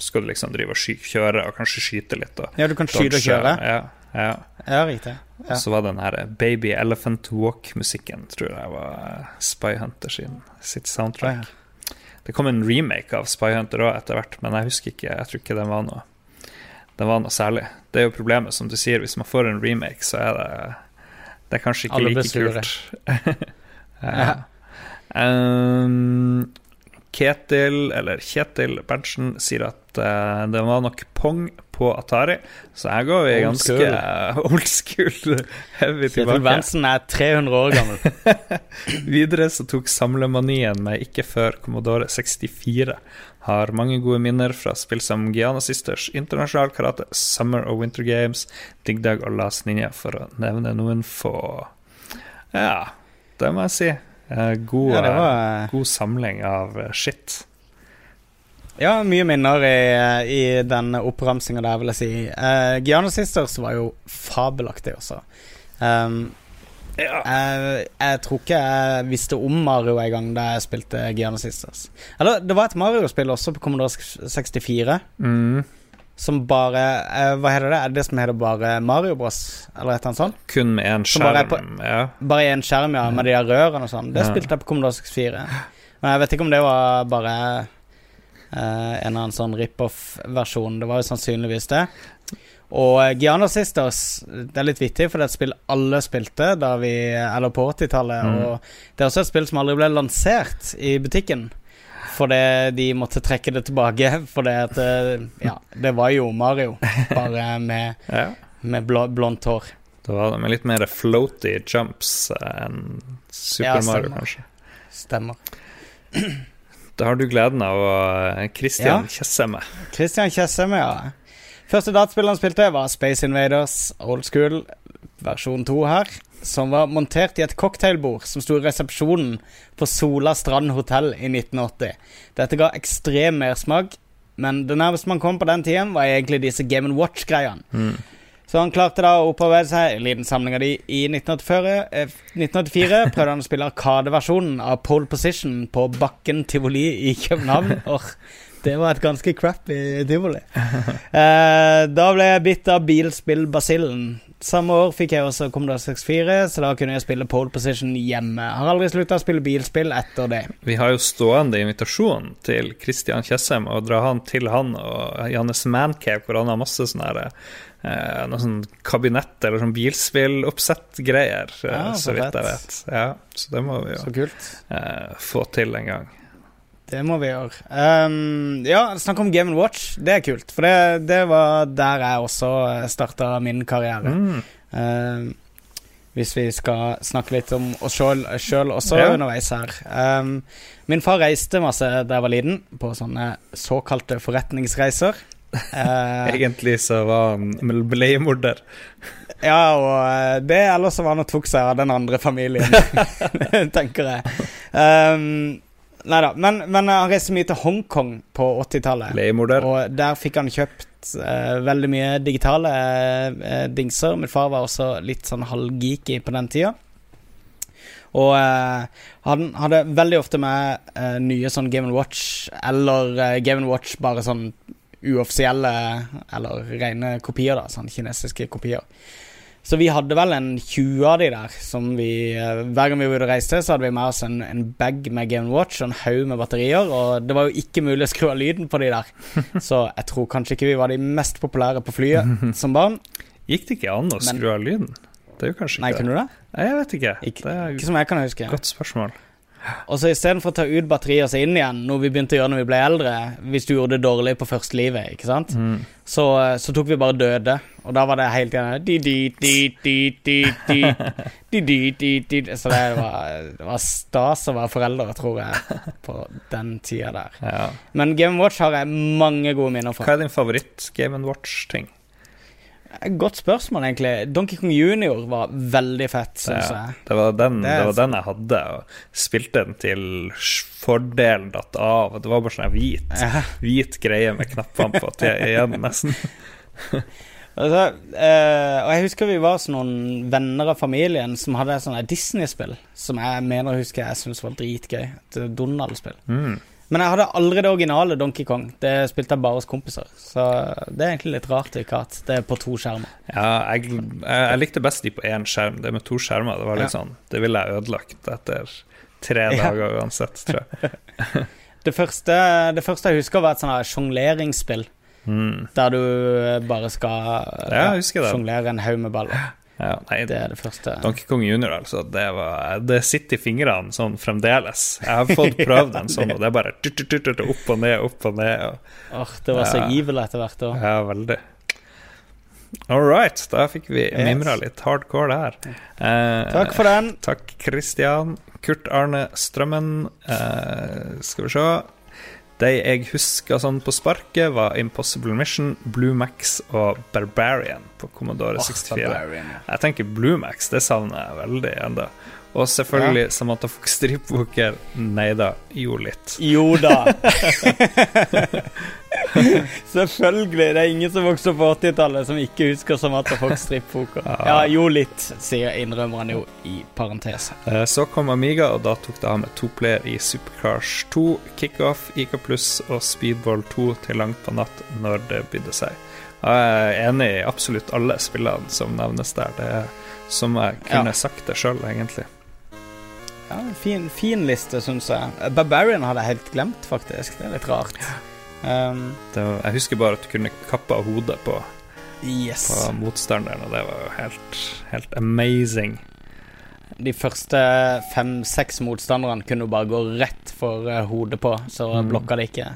skal du liksom drive og kjøre og kanskje skyte litt. Ja, du kan skyte og kjøre. Ja, ja. Ja, riktig. Og så var den her Baby Elephant Walk-musikken, tror jeg var Spy Hunter sin, sitt soundtrack. Det kom en remake av Spy Hunter òg etter hvert, men jeg husker ikke, jeg tror ikke den var noe Den var noe særlig. Det er jo problemet, som du sier, hvis man får en remake, så er det Det er kanskje ikke Alle like kult. [LAUGHS] Ja. Um, Ketil, eller Kjetil Berntsen, sier at uh, det var nok Pong på Atari, så her går vi Old ganske school. eh, [LAUGHS] old school heavy Kjetil tilbake. Berntsen er 300 år gammel. [LAUGHS] Videre så tok samlemanien meg ikke før Commodore 64. Har mange gode minner fra spill som Giana Sisters, Internasjonal Karate, Summer og Winter Games, Dig Dag og Las Ninja, for å nevne noen få. Ja, det må jeg si. Eh, God, Ja, var god samling av eh, shit. Ja, mye minner i, i den oppramsinga der, vil jeg si. Uh, Giano Sisters var jo fabelaktig også. Um, Ja. jeg, jeg tror ikke jeg visste om Mario en gang da jeg spilte Giano Sisters. Eller, det var et Mario-spill også på Commodore 64, Mm, som bare uh, Hva heter det? Er det det som heter bare Mario Bros? Eller et eller annet sånt? kun med én skjerm, er skjerm. Ja. Bare én skjerm, ja, med de der rørene og sånn. Det Ja. spilte jeg på Commodore 64. Men jeg vet ikke om det var bare eh, en eller annen sånn rip-off-versjon. Det var jo sannsynligvis det. Og eh, Giana Sisters Det er litt vittig, for det er et spill alle spilte da vi Eller på 80-tallet. Mm. Og det er også et spill som aldri ble lansert i butikken. Fordi de måtte trekke det tilbake. [LAUGHS] Fordi at eh, Ja, det var jo Mario, bare [LAUGHS] med, ja. med blå, blondt hår. Det var det med litt mer floaty jumps enn Super Ja, Mario, kanskje. Stemmer. [CLEARS THROAT] Da har du gleden av eh, Christian Ja. Tjesseme. Christian Tjessem, ja. Første dataspillet han spilte, var Space Invaders Old School versjon 2 her. Som var montert i et cocktailbord som sto i resepsjonen på Sola Strand hotell i 1980. Dette ga ekstrem mersmak, men det nærmeste man kom på den tiden, var egentlig disse Game Watch-greiene. Mm. Så han klarte da å opparbeide seg en liten samling av de i 1984. eh, 1984 prøvde han å spille Arkadeversjonen av Pole Position på Bakken tivoli i København. [LAUGHS] Or, Det var et ganske crappy tivoli. Eh, da ble jeg bitt av bilspillbasillen. Samme år fikk jeg også Commodore 64, så da kunne jeg spille pole position hjemme. Har aldri slutta å spille bilspill etter det. Vi har jo stående invitasjon til Christian Tjessem å dra han til han og Jannes Mancave, hvor han har masse sånne her, eh, noe sånn kabinett eller sånn bilspilloppsett-greier, eh, Ja, så så vidt jeg vet. Ja, så det må vi jo eh, få til en gang. Det må vi gjøre. Um, ja, snakk om Game Watch. Det er kult. For det, det var der jeg også starta min karriere. Mm. Um, hvis vi skal snakke litt om oss sjøl også Ja. underveis her. Um, min far reiste masse da jeg var liten, på sånne såkalte forretningsreiser. Eh, Egentlig så var han leiemorder. ja, og eh, det ellers så var han og tok seg av den andre familien, [LAUGHS] tenker jeg. Um, Nei da. Men, men han reiste mye til Hongkong på 80-tallet. Leiemorder. Og der fikk han kjøpt uh, veldig mye digitale uh, dingser. Min far var også litt sånn halvgeeky på den tida. Og uh, han hadde veldig ofte med uh, nye sånn Game Watch, eller uh, Game Watch bare sånn uoffisielle, eller rene kopier, da. Sånn kinesiske kopier. Så vi hadde vel en 20 av de der. Som vi, eh, hver gang vi var ute og reiste, så hadde vi med oss en, en bag med Game Watch og en haug med batterier. Og det var jo ikke mulig å skru av lyden på de der. [LAUGHS] Så jeg tror kanskje ikke vi var de mest populære på flyet [LAUGHS] som barn. Gikk det ikke an å skru av lyden? Det er jo kanskje Nei, kunne du det? Nei, jeg vet ikke. Ikke, det er ikke som jeg kan huske. godt spørsmål. Og så istedenfor å ta ut batteriet og se inn igjen, noe vi begynte å gjøre når vi ble eldre, hvis du gjorde det dårlig på første livet, ikke sant, mm. så, eh, så, tok vi bare døde. Og da var det helt igjen Så det var, det var stas å være foreldre, tror jeg, på den tida der. Ja. Men Game Watch har jeg mange gode minner fra. Hva er din favoritt-Game Watch-ting? Godt spørsmål, egentlig. Donkey Kong Junior var veldig fett, syns jeg. det, var den, Det det, var den jeg hadde, og spilte den til fordelen datt av. Det var bare sånn hvit, Ja. hvit greie med knappene på til [LAUGHS] igjen, nesten. Altså, eh, og jeg husker vi var sånn noen venner av familien som hadde sånt Disney-spill som jeg mener husker huske jeg syntes var dritgøy. Et Donald-spill. Mm. Men jeg hadde aldri det originale Donkey Kong. Det spilte jeg bare hos kompiser. Så det er egentlig litt rart ikke at det er på to skjermer. Ja, jeg, jeg, jeg likte best de på én skjerm. Det med to skjermer, det var litt Ja. sånn Det ville jeg ødelagt etter tre Ja. dager uansett, tror jeg. [LAUGHS] Det første, det første jeg husker, var et sånt sjongleringsspill. Mm. Der du bare skal Ja, ja, husker sjonglere en haug med baller. Ja, nei, Det er det første. Donkey Kong Junior, altså. Det, var, det sitter i fingrene sånn fremdeles. Jeg har fått [LAUGHS] prøvd den sånn, og det er bare tut, tut, tut, tut, opp og ned, opp og ned. Og, oh, det var så Ja. evil etter hvert òg. ja, veldig. All right, da fikk vi Yes. mimra litt hardcore der. Eh, Takk for den. Takk, Christian. Kurt Arne Strømmen. Eh, skal vi se. De jeg husker sånn på sparket, var Impossible Mission, Blue Max og Barbarian på Commodore 64. Jeg tenker Blue Max, det savner jeg veldig ennå. Og selvfølgelig Samantha Fox Strippoker. Nei da, jo litt. Jo da. [LAUGHS] Selvfølgelig. Det er ingen som vokste opp på 80-tallet som ikke husker Samantha Fox strippoker. Ja, jo litt, sier innrømmer han jo i parentes. Eh, Så kom Amiga, og da tok det av med to player i Supercars 2, Kickoff, IK Pluss og Speedball 2 til langt på natt når det bydde seg. Jeg er enig i absolutt alle spillene som nevnes der. Det er som jeg kunne Ja. sagt det sjøl, egentlig. Ja, fin, fin liste, syns jeg. Barbarian hadde jeg helt glemt, faktisk. Det er litt rart. Um, var, jeg husker bare at du kunne kappe av hodet på, yes. på motstanderen, og det var jo helt, helt amazing. De første fem-seks motstanderne kunne jo bare gå rett for eh, hodet på, så Mm. blokka det ikke.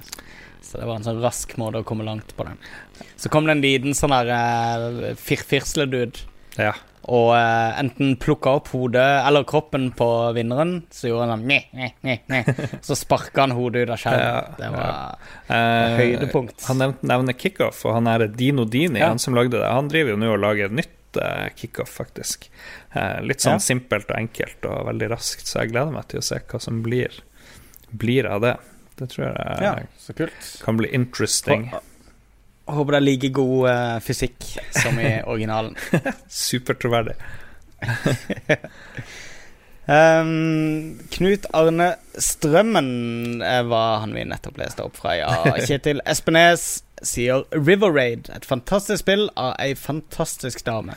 Så det var en sånn rask måte å komme langt på den. Så kom det en liten sånn der uh, Ja. Og eh, enten plukka opp hodet eller kroppen på vinneren, så gjorde han sånn meh, meh, meh, meh. Så sparka han hodet ut av skjermen. Det var Eh, høydepunkt. Han nevnte nevner Kickoff, og han er Dino Dini, han som lagde det. Han driver jo nå og lager nytt eh, Kickoff, faktisk. Eh, litt sånn Ja. simpelt og enkelt og veldig raskt, så jeg gleder meg til å se hva som blir, blir av det. Det tror jeg Ja, kan bli interesting. Jeg Håper det er like god uh, fysikk som i [LAUGHS] originalen. Supertroverdig. Um, [LAUGHS] Knut Arne Strømmen eh, var han vi nettopp leste opp fra. Ja, [LAUGHS] Kjetil Espenes sier River Raid. Et fantastisk spill av ei fantastisk dame.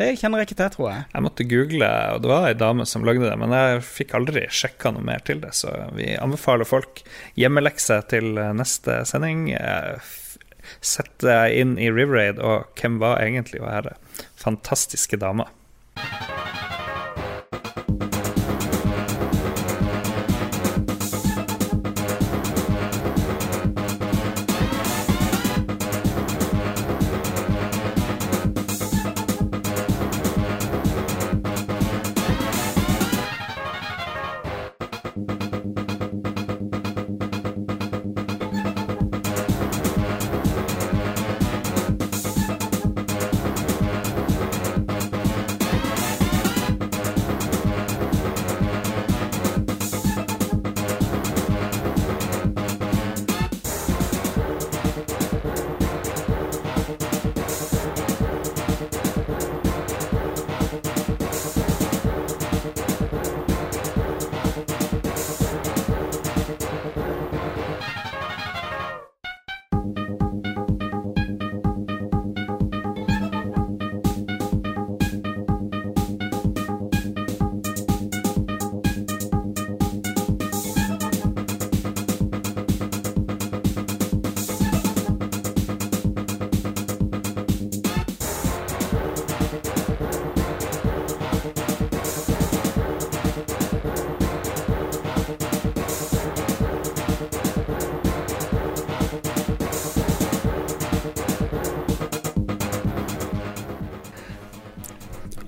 Det kjenner jeg ikke til, tror jeg. Jeg måtte google, og det var ei dame som lagde det, men jeg fikk aldri sjekka noe mer til det, så vi anbefaler folk hjemmelekse til neste sending. Sett deg inn i River Raid, og hvem var egentlig å være fantastiske damer.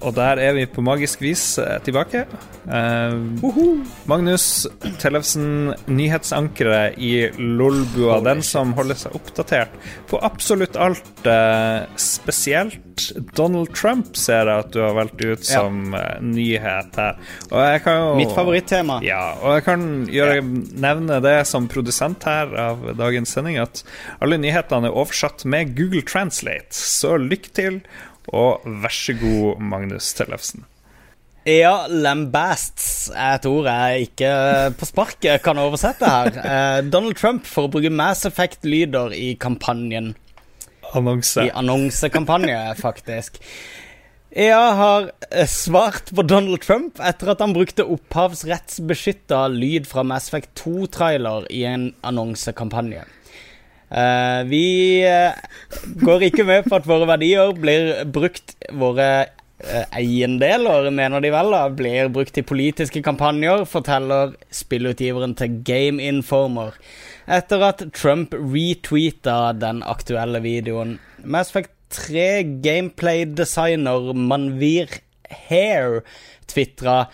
Og der er vi på magisk vis eh, tilbake. Uh, Magnus Tellefsen, nyhetsankeret i Lolbua. Den som holder seg oppdatert på absolutt alt. Uh, spesielt Donald Trump ser jeg at du har valgt ut som ja. uh, nyhet her. Jo, Mitt favorittema. Ja, og jeg kan gjøre, nevne det som produsent her av dagens sending, at alle nyhetene er oversatt med Google Translate. Så lykke til. Og vær så god, Magnus Tellefsen. Ja, lambasts er et ord jeg ikke på sparket kan oversette her. Eh, Donald Trump for å bruke Mass Effect-lyder i kampanjen. Annonse. I annonsekampanje, faktisk. EA har eh, svart på Donald Trump etter at han brukte opphavsrettsbeskytta lyd fra Mass Effect 2-trailer i en annonsekampanje. Uh, vi uh, går ikke med på at våre verdier blir brukt Våre uh, eiendeler, mener de vel, da, blir brukt i politiske kampanjer, forteller spillutgiveren til Game Informer. Etter at Trump retweeta den aktuelle videoen. Mass Effect 3 gameplay-designer Manvir Hair tvitra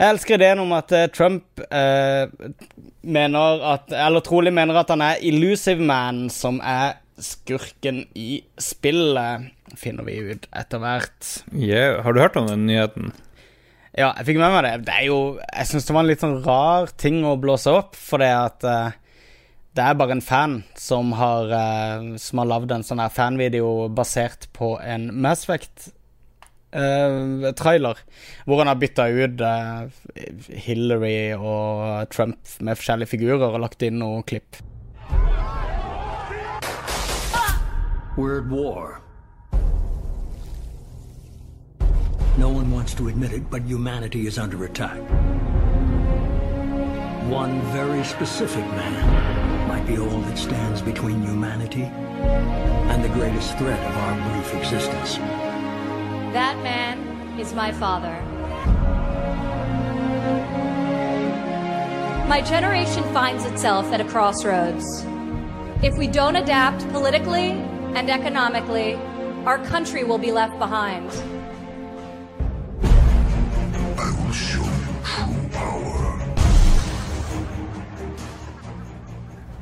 jeg elsker ideen om at uh, Trump eh, mener at Eller trolig mener at han er Illusive Man, som er skurken i spillet, finner vi ut etter hvert. Yeah. Har du hørt om den nyheten? Ja, jeg fikk med meg det. Det er jo Jeg syns det var en litt sånn rar ting å blåse opp, for det at eh, det er bare en fan som har, uh, har lagd en sånn her fanvideo basert på en Mass Effect uh, trailer hvor han har bytta ut uh, Hillary og Trump med forskjellige figurer og lagt inn noen klipp. War. No one wants to admit it, but humanity is under attack. One very specific man might be all that stands between humanity and the greatest threat of our brief existence. That man is my father. My generation finds itself at a crossroads. If we don't adapt politically and economically, our country will be left behind. I will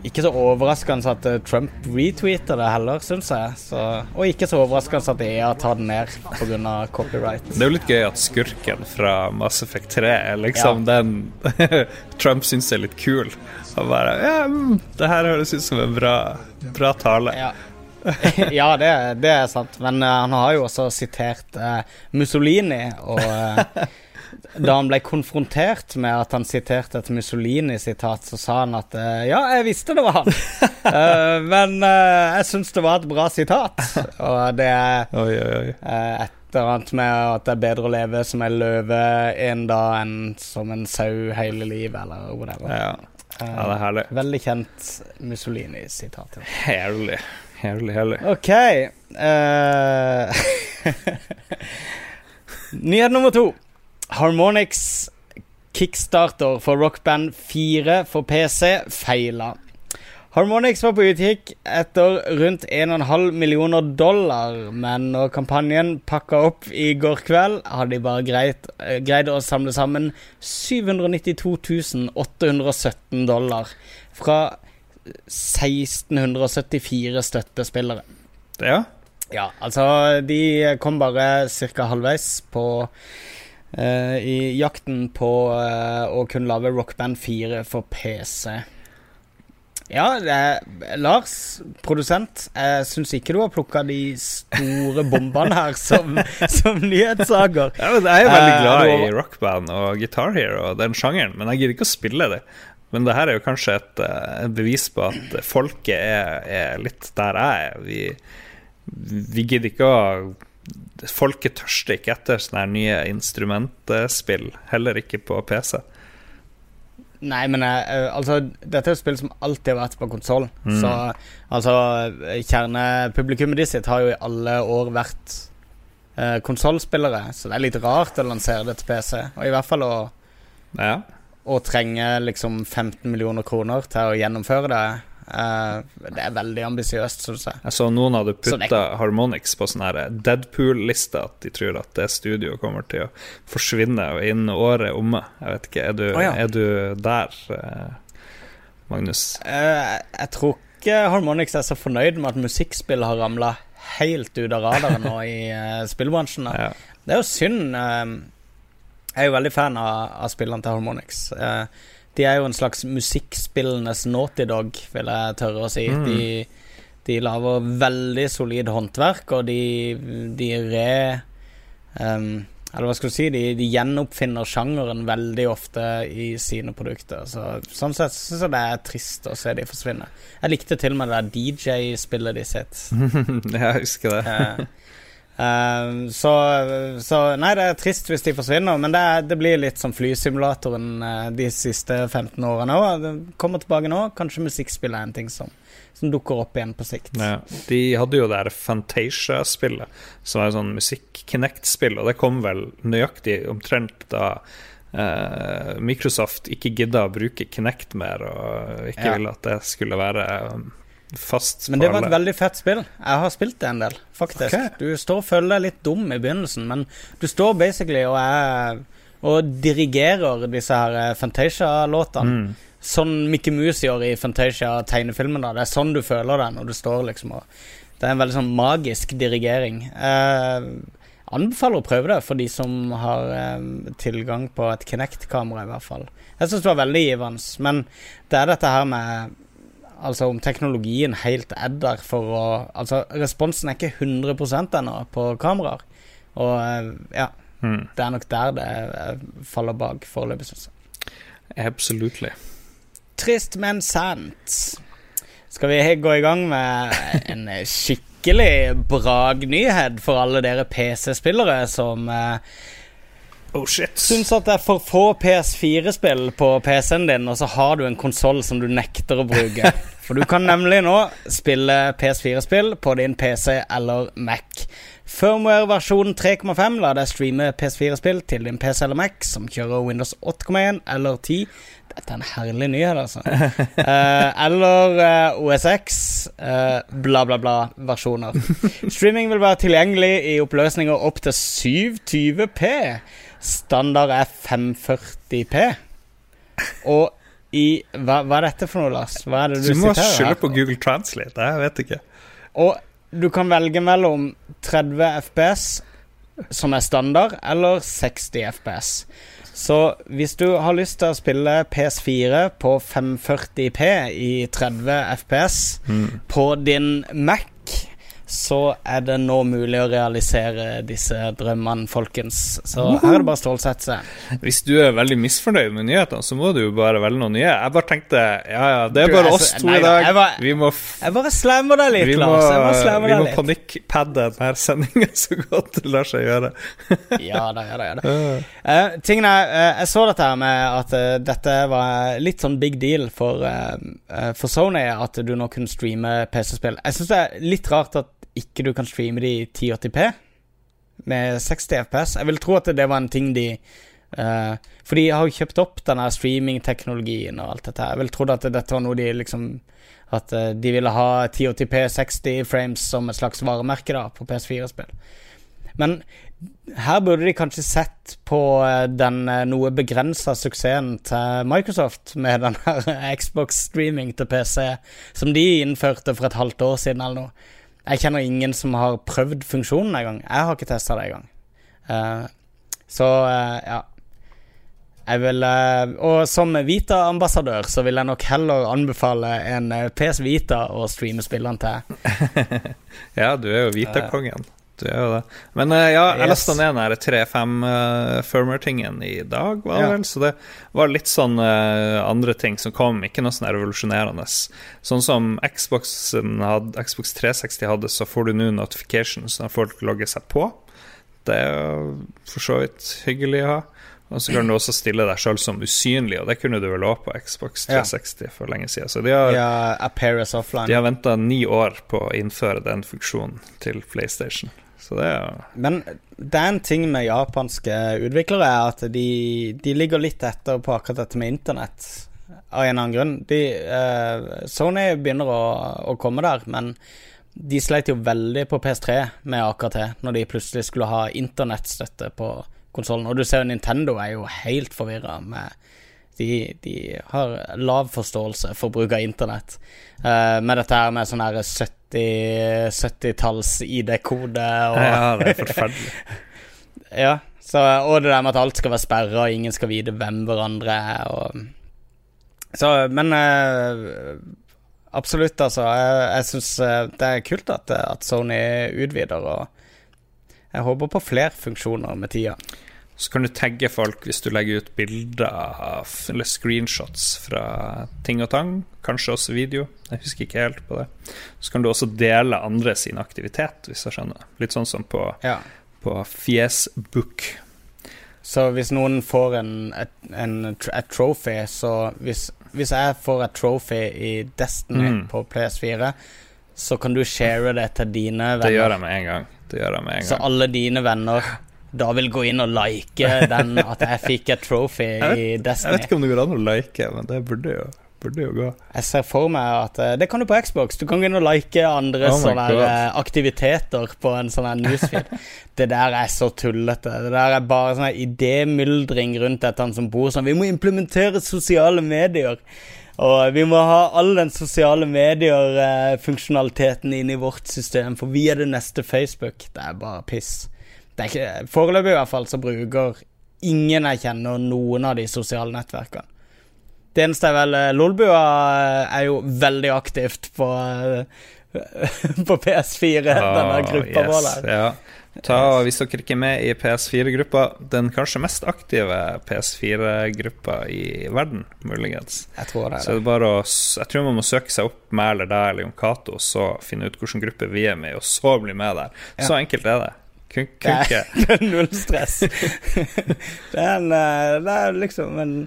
Ikke så overraskende at eh, Trump retweeter det heller, syns jeg. Så, og ikke så overraskende at EA tar den ned pga. copyright. Det er jo litt gøy at skurken fra Mass Effect 3 er liksom ja. den [LAUGHS] Trump syns er litt kul. Og bare Ja, mm, det her høres ut som en bra, bra tale. Ja. [LAUGHS] ja, det, det, er sant. Men uh, han har jo også sitert uh, Mussolini, og uh, [LAUGHS] da han ble konfrontert med at han siterte et Mussolini-sitat, så sa han at eh, ja, jeg visste det var han, uh, [LAUGHS] men uh, jeg syns det var et bra sitat. Og det er [LAUGHS] Oi, oi, oi. Uh, et eller annet med at det er bedre å leve som en løve en dag enn som en sau hele livet, eller whatever. Ja. ja, det er herlig. Veldig kjent Mussolini-sitat. Herlig. Herlig, herlig. Ok. [LAUGHS] Nyhet nummer to. Harmonix kickstarter for Rockband 4 for PC feila. Harmonix var på utkikk etter rundt 1,5 millioner dollar, men når kampanjen pakka opp i går kveld, hadde de bare greit, eh, greid å samle sammen 792 817 dollar fra 1674 støttespillere. Ja. Ja, altså de kom bare ca. halvveis på I jakten på eh, å kunne lage Rockband 4 for PC. Ja, er, Lars, produsent, jeg syns ikke du har plukka de store bombene her som, som nyhetssaker. Ja, jeg er veldig Eh, glad uh, i rockband og Guitar Hero og den sjangeren, men jeg gidder ikke å spille det. Men det her er jo kanskje et, eh, et bevis på at folket er, er litt der jeg er. Vi, vi gidder ikke å Folket tørster ikke etter sånne her nye instrumentspill, heller ikke på PC. Nei, men eh, altså Dette er jo spill som alltid har vært på konsoll. Mm. Så altså Kjernepublikummet ditt sitt har jo i alle år vært uh, konsollspillere. Så det er litt rart å lansere det til PC. Og i hvert fall å, Ja. å trenge liksom 15 millioner kroner til å gjennomføre det. Eh, det er veldig ambisiøst, syns jeg. Jeg så noen hadde putta Harmonix på sånn Deadpool-liste, at de tror at det studioet kommer til å forsvinne innen året omme. Jeg vet ikke, er du, oh, ja. er du der, eh, Magnus? Eh, jeg tror ikke Harmonix er så fornøyd med at musikkspill har ramla helt ut av radaren nå i spillbransjen. Ja. Det er jo synd. Jeg er jo veldig fan av, av spillene til Harmonix. Eh, De er jo en slags musikkspillenes naughty dog, vil jeg tørre å si. Mm. De, de lager veldig solid håndverk, og de, de re... Um, eller hva skal du si? De, de gjenoppfinner sjangeren veldig ofte i sine produkter. Så, sånn sett syns jeg det er trist å se de forsvinne. Jeg likte til og med det der DJ-spillet de sitt. [LAUGHS] jeg husker det. Eh, eh, så, så Nei, det er trist hvis de forsvinner, men det, det blir litt som flysimulatoren eh, de siste 15 årene òg. Kommer tilbake nå. Kanskje musikkspill er en ting som, som dukker opp igjen på sikt. Ja. De hadde jo det her Fantasia-spillet, som er et sånn musikk-Kinect-spill, og det kom vel nøyaktig omtrent da eh, Microsoft ikke gidda å bruke Kinect mer, og ikke Ja. ville at det skulle være um, fast Men det var et veldig fett spill. Jeg har spilt det en del, faktisk. Okay. Du står og føler deg litt dum i begynnelsen, men du står basically og er og dirigerer disse her eh, Fantasia-låtene. Mm. Sånn Mickey Mouse gjør i Fantasia-tegnefilmen. da Det er sånn du føler det når du står liksom og Det er en veldig sånn magisk dirigering. Eh, anbefaler å prøve det for de som har eh, tilgang på et Kinect-kamera, i hvert fall. Jeg syns det var veldig givende. Men det er dette her med Altså om teknologien helt er der for å Altså responsen er ikke 100% ennå på kameraer. Og eh, ja, Mm. det er nok der det eh, faller bak foreløpig, syns jeg. Absolutely. Trist, men sant. Skal vi gå i gang med en skikkelig bragnyhet for alle dere PC-spillere som eh, Oh shit. syns at det er for få PS4-spill på PC-en din, og så har du en konsoll som du nekter å bruke. [LAUGHS] For du kan nemlig nå spille PS4-spill på din PC eller Mac. Firmware-versjon 3,5 lar deg streame PS4-spill til din PC eller Mac som kjører Windows 8,1 eller 10. Dette er en herlig nyhet, altså. [LAUGHS] Eh, eller eh, OSX, eh, bla, bla, bla-versjoner. [LAUGHS] Streaming vil være tilgjengelig i oppløsninger opp til 720P. Standard er 540P. Og i hva, hva er dette for noe, Lars? Hva er det du, Du må skylde på Google Translate. Jeg vet ikke. Og du kan velge mellom 30 FPS, som er standard, eller 60 FPS. Så hvis du har lyst til å spille PS4 på 540P i 30 FPS Mm. på din Mac, så er det nå mulig å realisere disse drømmene, folkens. Så her er det bare å stålsette seg. Hvis du er veldig misfornøyd med nyhetene, så må du jo bare velge noen nye. Jeg bare tenkte ja, ja, det er Du, bare jeg- oss to nei i dag. jeg var, vi må, f Jeg bare slammer deg litt, vi Lars. Jeg bare slammer deg litt. vi må panikkpadde denne sendinga så godt det lar seg gjøre. [LAUGHS] Ja da, ja da. ja da Uh, tingen er, eh, Jeg så dette her med at uh, dette var litt sånn big deal for, eh, eh, for Sony, at du nå kunne streame PC-spill. Jeg syns det er litt rart at ikke du kan streame de i 1080P med 60 FPS. Jeg vil tro at det var en ting de uh, For de har jo kjøpt opp denne streamingteknologien og alt dette. Jeg vil tro at dette var noe de liksom At eh, de ville ha 1080P 60 frames som et slags varemerke da på PS4-spill. Men her burde de kanskje sett på eh, den eh, noe begrensa suksessen til Microsoft med [LAUGHS] den her Xbox-streaming til PC, som de innførte for et halvt år siden eller noe. Jeg kjenner ingen som har prøvd funksjonen engang. Jeg har ikke testa det engang. Uh, så uh, ja. Jeg vil, eh, og som Vita-ambassadør så vil jeg nok heller anbefale en PS Vita å streame spillene til. [LAUGHS] Ja, du er jo Vita-kongen. Du gjør jo det. Men uh, ja, jeg Yes. lasta ned den her 3.5 uh, i dag, var det Ja. vel? Så det var litt sånn uh, andre ting som kom, ikke noe sånn revolusjonerende. Sånn som Xbox, had, Xbox 360 hadde, så får du nå notifications når folk logger seg på. Det er jo for så vidt hyggelig å ha. Og så kan du også stille deg sjøl som usynlig, og det kunne du vel òg på Xbox Ja. 360 for lenge siden. Så de har, Ja, de har venta ni år på å innføre den funksjonen til PlayStation. Så det er Men det er en ting med japanske utviklere, er at de, de ligger litt etter på akkurat dette med internett. Av en eller annen grunn. De, eh, Sony begynner å, å komme der, men de sleit jo veldig på PS3 med AKT, når de plutselig skulle ha internettstøtte på konsollen. Og du ser jo Nintendo er jo helt forvirra med de, de har lav forståelse for bruk av internett. Uh, med dette her med sånn her 70 70-talls ID-kode og Ja, det er forferdelig. [LAUGHS] ja, så, og det der med at alt skal være sperra, og ingen skal vite hvem hverandre er. Og, så, men uh, absolutt, altså. Jeg, jeg syns det er kult at, at Sony utvider, og jeg håper på flere funksjoner med tida. Så kan du tagge folk hvis du legger ut bilder av, eller screenshots fra ting og tang. Kanskje også video. Jeg husker ikke helt på det. Så kan du også dele andre sin aktivitet, hvis jeg skjønner. Litt sånn som på, Ja. på Fjesbook. Så hvis noen får en, et, en, et trophy, så hvis, hvis jeg får et trophy i Destiny Mm. på PS4, så kan du share det til dine venner. Det gjør jeg med en gang. Det gjør jeg med en Så alle dine venner da vil gå inn og like den at jeg fikk et trophy [LAUGHS] i Destiny. Jeg vet ikke om det går an å like, men det burde jo, burde jo gå. Jeg ser for meg at eh, Det kan du på Xbox. Du kan gå inn og like andre Oh sånne eh, aktiviteter på en sånn newsfeed. [LAUGHS] det der er så tullete. Det der er bare sånn idémyldring rundt et han som bor sånn Vi må implementere sosiale medier. Og vi må ha all den sosiale medier-funksjonaliteten inn i vårt system, for vi er det neste Facebook. Det er bare piss. Det er ikke, Foreløpig i hvert fall så bruker ingen jeg kjenner noen av de sosiale nettverkene. Det eneste er vel eh, Lolbua er jo veldig aktivt på eh, [LAUGHS] På PS4, denne gruppa vår der. Ja. Ta, hvis dere ikke er med i PS4-gruppa, den kanskje mest aktive PS4-gruppa i verden, muligens. Jeg tror det er er Så det. er bare å Jeg tror man må søke seg opp med eller deg eller Jon Cato, og så finne ut hvilken gruppe vi er med i, og så bli med der. Så enkelt er det. Kun, Det er, [LAUGHS] det er null stress. det er en eh, Det er liksom en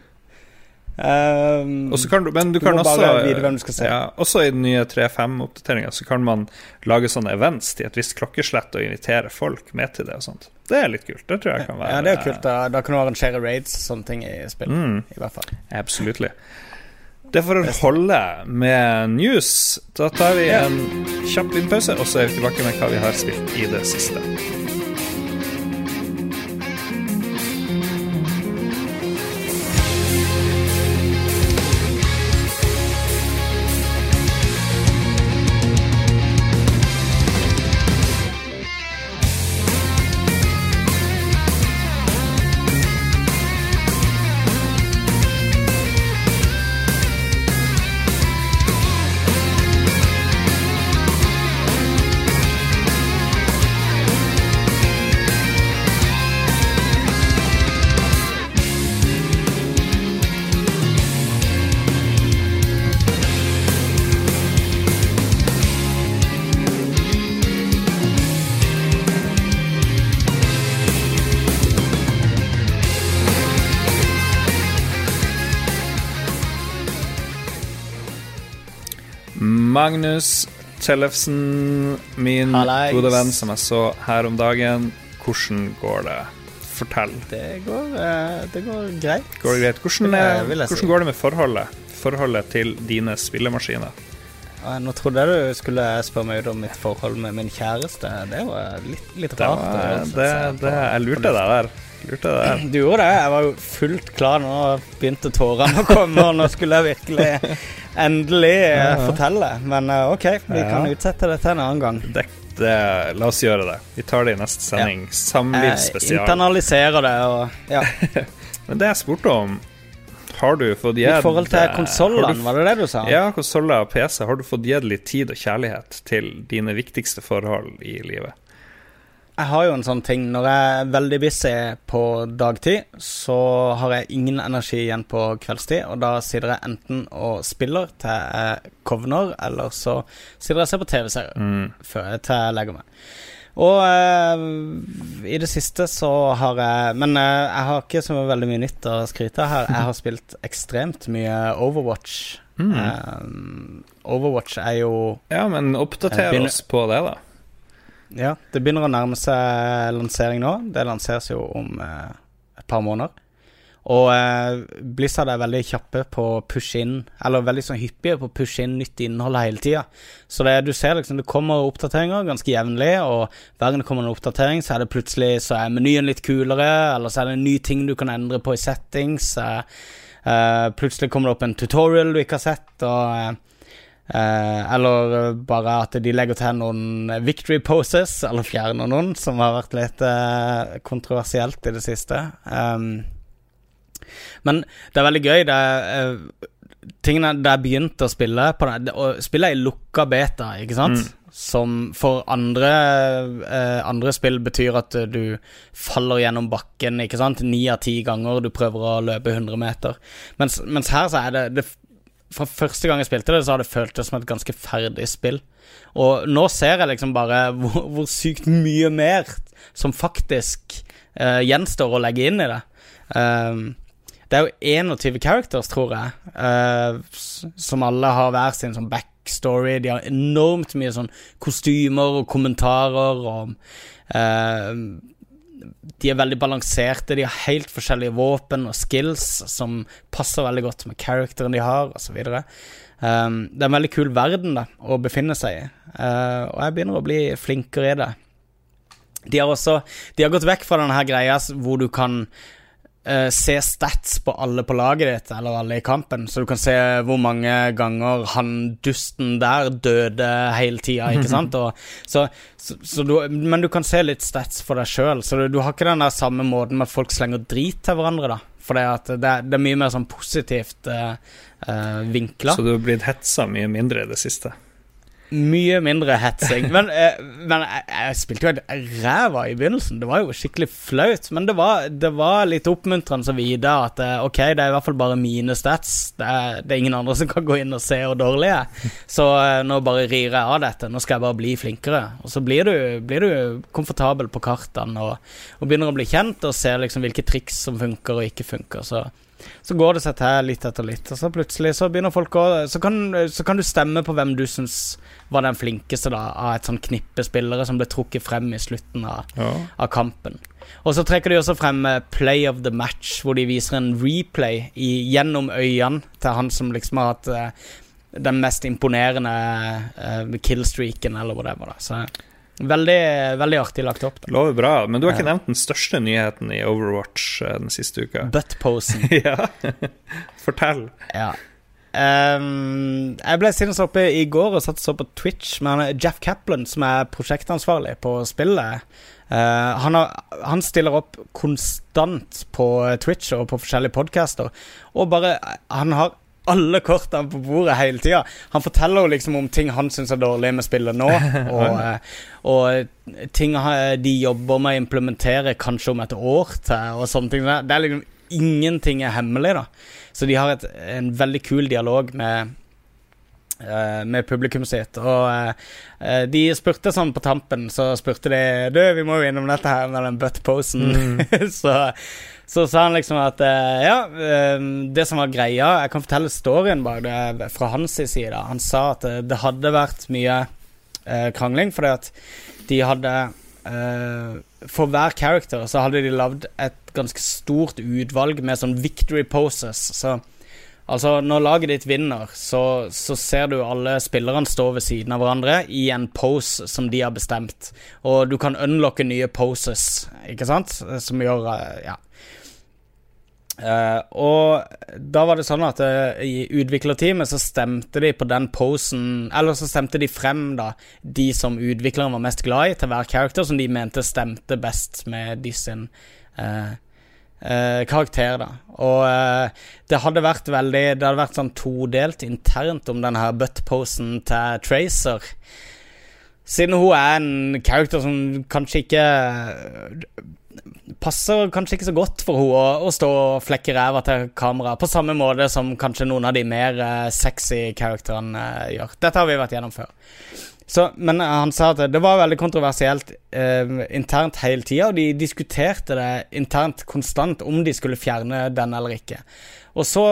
Um, kan du, men du, kan også du se. Ja, Også i den nye 3.5-oppdateringa så kan man lage sånne events til et visst klokkeslett og invitere folk med til det og sånt. Det er litt kult. Det tror jeg kan være Ja, det er kult. Da, da kan du arrangere raids og sånne ting i spill. Mm, I hvert fall. absolutt. Det får holde med news. Da tar vi en kjapp liten pause, og så er vi tilbake med hva vi har spilt i det siste. Magnus Tellefsen, min Hallais. gode venn som jeg så her om dagen. Hvordan går det? Fortell. Det går, eh, det går greit. Går det greit? Hvordan, Det er, si. hvordan går det med forholdet? Forholdet til dine spillemaskiner? Eh, Nå trodde jeg du skulle spørre meg om mitt forhold med min kjæreste. Det var litt, litt Det, rart. var, å det, seg på- det, jeg lurte deg der. Lurte deg der. [CLEARS THROAT] Du gjorde det. Jeg var jo fullt klar. Nå begynte tårene å komme, og nå skulle jeg virkelig endelig eh, Ja, ja. fortelle. Men eh, OK, vi Ja. kan utsette det til en annen gang. Det, det, la oss gjøre det. Vi tar det i neste sending. Jeg Samlivsspesial. internaliserer det og ja. [LAUGHS] Men det jeg spurte om Har du fått gitt I forhold til har konsollene, var det det du sa? Ja, konsoller og PC. Har du fått gitt litt tid og kjærlighet til dine viktigste forhold i livet? Jeg har jo en sånn ting Når jeg er veldig busy på dagtid, så har jeg ingen energi igjen på kveldstid, og da sitter jeg enten og spiller til jeg kovner, eller så sitter jeg og ser på TV-serier Mm. før jeg til jeg legger meg. Og eh, i det siste så har jeg Men eh, jeg har ikke så veldig mye nytt å skryte av her. Jeg har spilt ekstremt mye Overwatch. Mm. Eh, Overwatch er jo Ja, men oppdater Jeg oss på det, da. Ja, det begynner å nærme seg lansering nå. Det lanseres jo om eh, et par måneder. Og eh, Blizzard er veldig kjappe på å pushe inn Eller veldig sånn hyppige på å pushe inn nytt innhold hele tida. Så det, du ser liksom det kommer oppdateringer ganske jevnlig, og hver gang det kommer en oppdatering, så er det plutselig så er menyen litt kulere, eller så er det en ny ting du kan endre på i settings. Eh, eh, plutselig kommer det opp en tutorial du ikke har sett, og eh, eller eh, bare at de legger til noen victory poses, eller fjerner noen, som har vært litt eh, kontroversielt i det siste. Um, men det er veldig gøy. Det er eh, tingene der jeg begynte å spille på den, det Å spille i lukka beta, ikke sant? Mm. Som for andre, eh, andre spill betyr at du faller gjennom bakken, ikke sant? Ni av ti ganger du prøver å løpe 100 meter. Mens, mens her så er det, det fra første gang jeg spilte det, så har det føltes som et ganske ferdig spill. Og nå ser jeg liksom bare [LAUGHS] hvor, hvor sykt mye mer som faktisk uh, gjenstår å legge inn i det. Um, det er jo 21 characters, tror jeg, uh, som alle har hver sin sånn backstory. De har enormt mye sånn kostymer og kommentarer og de er veldig balanserte. De har helt forskjellige våpen og skills som passer veldig godt med characteren de har, osv. Um, det er en veldig kul verden da, å befinne seg i, uh, og jeg begynner å bli flinkere i det. De har også De har gått vekk fra denne her greia hvor du kan eh, se stats på alle på laget ditt, eller alle i kampen, så du kan se hvor mange ganger han dusten der døde hele tida, ikke [LAUGHS] sant? Og, så, så, så du, men du kan se litt stats for deg sjøl, så du, du har ikke den der samme måten med at folk slenger drit til hverandre, da. For det, det, er- det er mye mer sånn positivt uh, vinkla. Så du har blitt hetsa mye mindre i det siste? Mye mindre hetsing. Men, eh, men jeg, jeg spilte jo et ræva i begynnelsen. Det var jo skikkelig flaut. Men det var, det var litt oppmuntrende å vite at eh, ok, det er i hvert fall bare mine stats. Det er, det er ingen andre som kan gå inn og se hvor dårlig jeg er. Så eh, nå bare rir jeg av dette. Nå skal jeg bare bli flinkere. Og så blir du, blir du komfortabel på kartene og, og begynner å bli kjent og ser liksom hvilke triks som funker og ikke funker. Så så går det seg til litt etter litt, og så plutselig så begynner folk å Så kan, så kan du stemme på hvem du syns var den flinkeste da av et sånn knippe spillere som ble trukket frem i slutten av, Ja. av kampen. Og så trekker de også frem eh, Play of the Match, hvor de viser en replay i, gjennom øynene til han som liksom har hatt eh, den mest imponerende uh, killstreaken, eller whatever. Da. Så veldig, veldig artig lagt opp. Da. Lover bra. Men du har ikke nevnt den største nyheten i Overwatch eh, den siste uka. Buttposen. [LAUGHS] ja. Fortell. Ja. Um, jeg ble sinnssykt oppe i går og satt og så på Twitch med Jeff Kaplan, som er prosjektansvarlig på spillet. Uh, han, har, han stiller opp konstant på Twitch og på forskjellige podcaster, og bare Han har alle kortene på bordet hele tida. Han forteller jo liksom om ting han syns er dårlig med spillet nå, [LAUGHS] og, eh, og ting de jobber med å implementere kanskje om et år til, og sånne ting. Det er liksom Ingenting er hemmelig, da. Så de har et, en veldig kul dialog med eh, med publikum sitt. Og eh, de spurte sånn på tampen, så spurte de Du, vi må jo innom dette her med den buttposen. [LAUGHS] så, så sa han liksom at eh, ja, eh, det som var greia Jeg kan fortelle storyen bak det fra hans side. Han sa at det, det hadde vært mye eh, krangling fordi at de hadde eh, For hver character så hadde de lagd et ganske stort utvalg med sånn victory poses. Så altså, når laget ditt vinner, så, så ser du alle spillerne stå ved siden av hverandre i en pose som de har bestemt. Og du kan unlocke nye poses, ikke sant? Som gjør eh, Ja. Uh, og da var det sånn at uh, i utviklerteamet så stemte de på den posen Eller så stemte de frem da de som utvikleren var mest glad i, til hver character, som de mente stemte best med de sin uh, karakter, da. Og det hadde vært veldig Det hadde vært sånn todelt internt om den her butt-posen til Tracer. Siden hun er en character som kanskje ikke passer kanskje ikke så godt for henne å, å stå og flekke ræva til kamera, på samme måte som kanskje noen av de mer eh, sexy karakterene uh, gjør. Dette har vi vært gjennom før. Så, men han sa at det var veldig kontroversielt internt hele tida, og de diskuterte det internt konstant om de skulle fjerne den eller ikke. Og så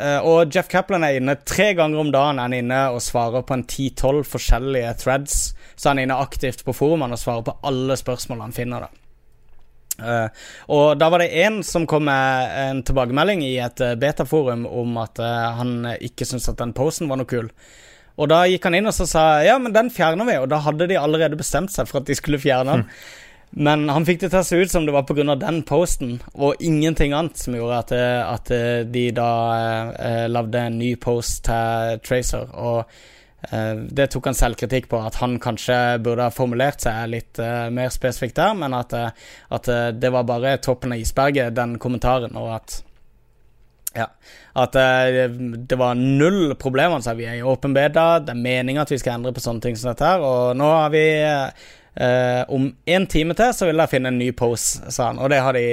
og Jeff Kaplan er inne tre ganger om dagen er han inne og svarer på en 10-12 forskjellige threads. Så han er inne aktivt på forumene og svarer på alle spørsmål han finner. da Uh, og da var det én som kom med en tilbakemelding i et uh, betaforum om at uh, han ikke syntes at den posen var noe kul. Og da gikk han inn og så sa ja, men den fjerner vi, og da hadde de allerede bestemt seg for at de skulle fjerne den. Mm. Men han fikk det til å se ut som det var pga. den posten, og ingenting annet som gjorde at, at de da lagde en ny post til Tracer. Og Eh, det tok han selvkritikk på, at han kanskje burde ha formulert seg litt eh, mer spesifikt der, men at, uh, at det var bare toppen av isberget, den kommentaren, og at ja, at det var null problemer. Så vi er i åpen beta, det er meninga at vi skal endre på sånne ting som dette her, og nå har vi Uh, om en time til så vil jeg finne en ny pose, sa han. Og det har de,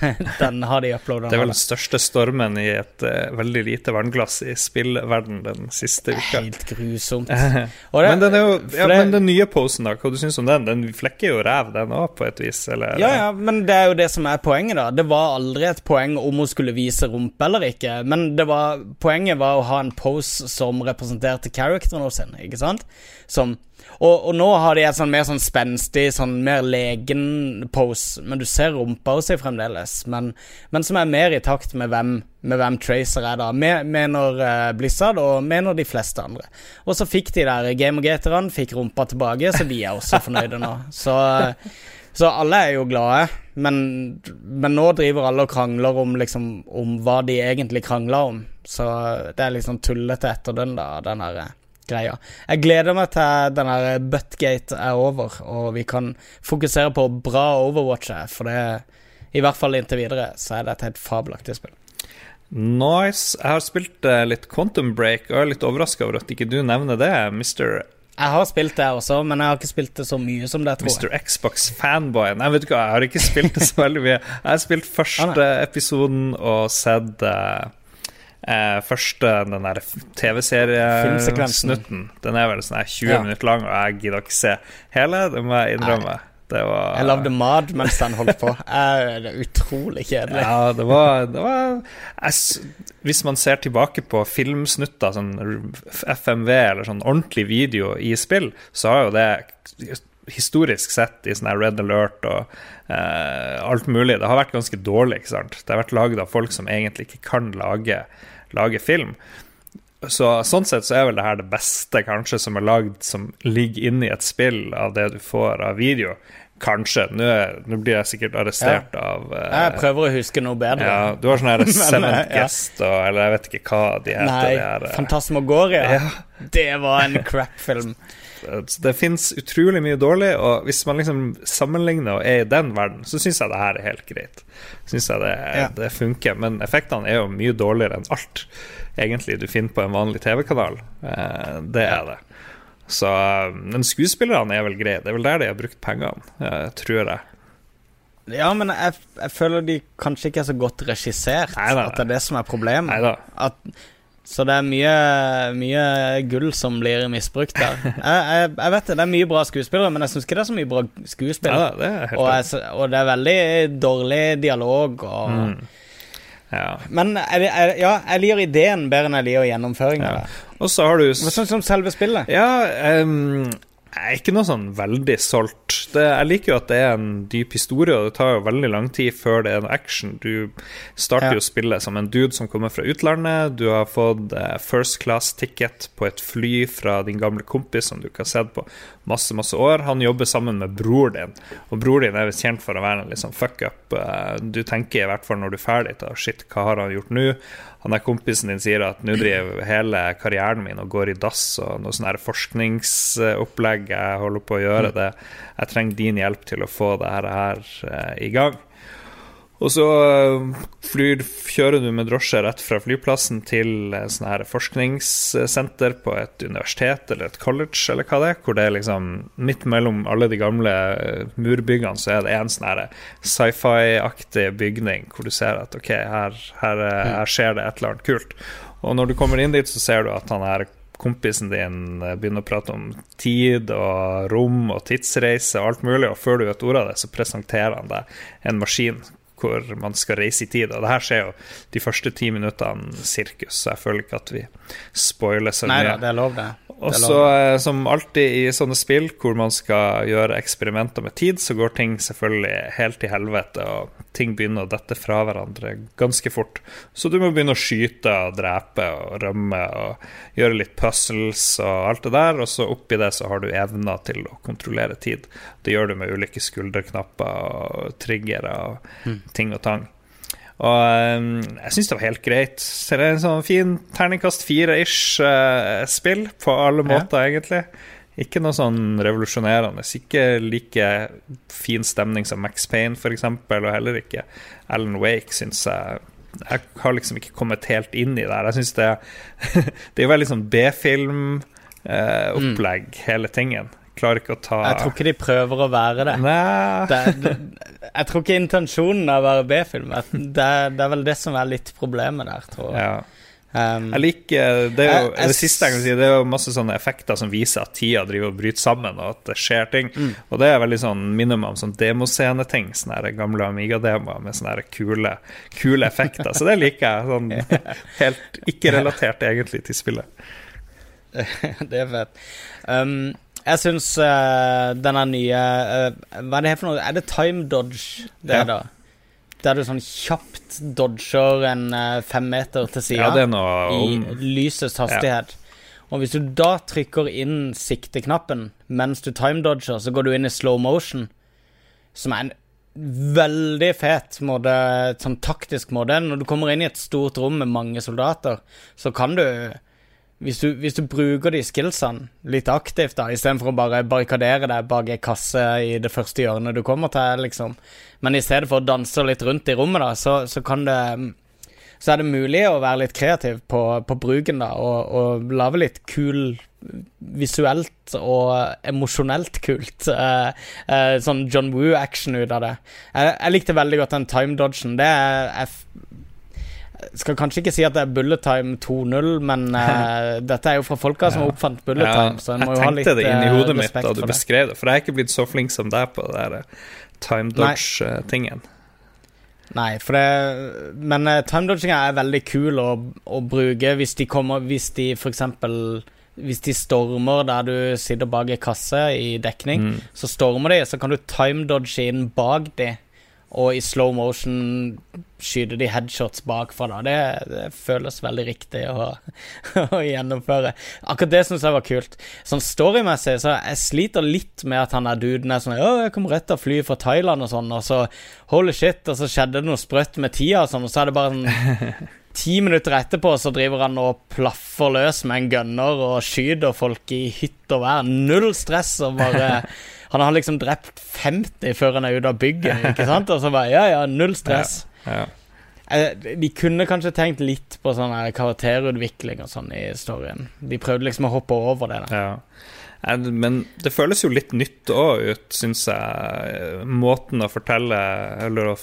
[LAUGHS] den har de uploada. Det er vel den største stormen i et uh, veldig lite vannglass i spillverden den siste uka. Helt grusomt. [LAUGHS] det, men, den jo, ja, det, men den nye posen, da, hva du syns om den? Den flekker jo ræv, den òg, på et vis? Eller? Ja, ja, men det er jo det som er poenget, da. Det var aldri et poeng om hun skulle vise rumpe eller ikke, men det var, poenget var å ha en pose som representerte characteren sin, ikke sant? Som og, og, nå har de et sånn mer sånn spenstig, sånn mer legen-pose, men du ser rumpa hos dem fremdeles. Men, men, som er mer i takt med hvem, med hvem Tracer er, da. Mener uh, Blizzard, og mener de fleste andre. Og så fikk de der Gamergaterne, fikk rumpa tilbake, så de er også fornøyde nå. Så, så alle er jo glade. Men, men, nå driver alle og krangler om, liksom, om hva de egentlig krangler om. Så det er liksom tullete den, da, den herre greia. Jeg gleder meg til denne Buttgate er over, og vi kan fokusere på bra Overwatch, for det i hvert fall inntil videre så er det et helt fabelaktig spill. Nice. Jeg har spilt uh, litt Quantum Break, og jeg er litt overraska over at ikke du nevner det, Mr. Jeg har spilt det også, men jeg har ikke spilt det så mye som det, tror jeg. Mr. Xbox-fanboy. Nei, vet du hva, jeg har ikke spilt det så veldig mye. Jeg har spilt første episoden og sett uh, Eh, første den der TV-seriesnutten, den er vel sånn 20 ja. minutter lang, og jeg gidder ikke se hele. Det må jeg innrømme. Var, jeg lagde mat mens den holdt på. det er utrolig kjedelig. Ja, det var, det var jeg, Hvis man ser tilbake på filmsnutter, sånn FMV eller sånn ordentlig video i spill, så har jo det historisk sett i sånn Red Alert og eh, alt mulig Det har vært ganske dårlig. ikke sant? Det har vært laget av folk som egentlig ikke kan lage lage film. Så Sånn sett så er vel det her det beste kanskje som er lagd som ligger inni et spill av det du får av video. Kanskje. Nå, nå blir jeg sikkert arrestert ja. av uh, Jeg prøver å huske noe bedre. Ja, du har sånn her [LAUGHS] Seventh ja. Guest og Eller jeg vet ikke hva de heter. Nei, uh, Fantasmagoria. Ja. Det var en crap-film. Det fins utrolig mye dårlig, og hvis man liksom sammenligner og er i den verden, så syns jeg det her er helt greit. Syns jeg det, ja. det, funker. Men effektene er jo mye dårligere enn alt egentlig du finner på en vanlig TV-kanal. Eh, det er det. Så Men skuespillerne er vel greie. Det er vel der de har brukt pengene, eh, tror jeg. Ja, men jeg, jeg, føler de kanskje ikke er så godt regissert. Neida. At det er det som er problemet. Neida. At Så det er mye, mye gull som blir misbrukt der. [LAUGHS] Jeg, jeg, jeg vet det, det er mye bra skuespillere, men jeg syns ikke det er så mye bra skuespillere. Ja, det og, jeg, og det er veldig dårlig dialog og Mm. Ja. Men ja, jeg liker ideen bedre enn jeg liker gjennomføringen. Ja. Og så har du Sånn som selve spillet? Ja, em, jeg er ikke noe sånn veldig solgt. Det, jeg liker jo at det er en dyp historie, og det tar jo veldig lang tid før det er noe action. Du starter Ja. jo spillet som en dude som kommer fra utlandet. Du har fått eh, first class ticket på et fly fra din gamle kompis som du ikke har sett på masse, masse år. Han jobber sammen med bror din, og bror din er visst kjent for å være en litt sånn fuck up. Eh, Du tenker i hvert fall når du er ferdig, da, shit, hva har han gjort nå? Han der kompisen din sier at nå driver hele karrieren min og går i dass og noe sånn forskningsopplegg jeg holder på å gjøre det. Jeg trenger din hjelp til å få det her, her eh, i gang. Og så eh, flyr, kjører du med drosje rett fra flyplassen til sånn her forskningssenter på et universitet eller et college, eller hva det er, hvor det er liksom midt mellom alle de gamle eh, murbyggene, så er det en sånn her sci-fi-aktig bygning hvor du ser at ok, her, her, eh, her skjer det et eller annet kult. Og når du kommer inn dit, så ser du at han her kompisen din begynner å prate om tid og rom og tidsreise og alt mulig, og før du vet ordet av det, så presenterer han deg en maskin hvor man skal reise i tid. Og det her skjer jo de første ti minuttene sirkus, så jeg føler ikke at vi spoiler så Nei mye. da, det er lov, det. Og så, eh, som alltid i sånne spill hvor man skal gjøre eksperimenter med tid, så går ting selvfølgelig helt til helvete, og ting begynner å dette fra hverandre ganske fort. Så du må begynne å skyte og drepe og rømme og gjøre litt puzzles og alt det der, og så oppi det så har du evner til å kontrollere tid. Det gjør du med ulike skulderknapper og triggere og ting og tang. Og eh, jeg syns det var helt greit. Så det er en sånn fin terningkast fire-ish eh, spill, på alle Ja. måter, egentlig. Ikke noe sånn revolusjonerende. Ikke like fin stemning som Max Payne, f.eks., og heller ikke Alan Wake, syns jeg. Jeg har liksom ikke kommet helt inn i det her. Jeg syns det, det er [LAUGHS] veldig sånn B-film-opplegg, hele tingen. Klarer ikke å ta Jeg tror ikke de prøver å være det. Det, det jeg tror ikke intensjonen er å være B-film. Det, det er vel det som er litt problemet der, tror jeg. Ja. Um, Jeg liker Det er jo Jeg- jeg det siste jeg kan si, det er jo masse sånne effekter som viser at tida driver og bryter sammen, og at det skjer ting. Mm. Og det er veldig sånn minner meg om sånn demosceneting, sånne gamle Amiga-demoer med sånne kule, kule effekter. Så det liker jeg. Sånn [LAUGHS] helt ikke relatert egentlig til spillet. [LAUGHS] det er fett. Um, jeg syns uh, denne nye uh, Hva er det her for noe? Er det time dodge, det Ja. da? Der du sånn kjapt dodger en uh, fem meter til sida Ja, er i om lysets hastighet. Og hvis du da trykker inn sikteknappen mens du time dodger, så går du inn i slow motion, som er en veldig fet måte, sånn taktisk måte. Når du kommer inn i et stort rom med mange soldater, så kan du hvis du, hvis du bruker de skillsene litt aktivt, da, istedenfor å bare barrikadere deg bak ei kasse i det første hjørnet du kommer til, liksom, men i stedet for å danse litt rundt i rommet, da, så, så kan det Så er det mulig å være litt kreativ på, på bruken, da, og, og lage litt kul visuelt og emosjonelt kult. [LAUGHS] eh, eh, sånn John Woo-action ut av det. Jeg, jeg likte veldig godt den time-dodgen. Det er jeg skal kanskje ikke si at det er Bullet Time 2.0, men uh, [LAUGHS] dette er jo fra folka som Ja. oppfant Bullet Ja, Time, så en må jo ha litt respekt for det. Jeg tenkte det inni eh, hodet mitt da du beskrev det, for jeg er ikke blitt så flink som deg på det der eh, time dodge-tingen. Nei, for det Men uh, timedodginga er veldig kul å, å bruke hvis de kommer Hvis de f.eks. Hvis de stormer der du sitter bak ei kasse i dekning, Mm. så stormer de, så kan du timedodge inn bak de, og i slow motion skyter de headshots bakfra. Da. Det, det føles veldig riktig å, [LAUGHS] å gjennomføre. Akkurat det syns jeg var kult. Sånn storymessig så jeg sliter litt med at han der duden er sånn 'Å, jeg kom rett av flyet fra Thailand og sånn, og så holy shit, og så skjedde det noe sprøtt med tida og sånn, og så er det bare sånn [LAUGHS] Ti minutter etterpå så driver han og plaffer løs med en gunner og skyter folk i hytt og vær. Null stress og bare [LAUGHS] Han har liksom drept 50 før han er ute av bygget, ikke sant? Og så bare Ja, ja, null stress. Ja. ja. De kunne kanskje tenkt litt på sånn karakterutvikling og sånn i storyen. De prøvde liksom å hoppe over det. da Ja. Men det føles jo litt nytt òg ut, syns jeg. Måten å fortelle Eller å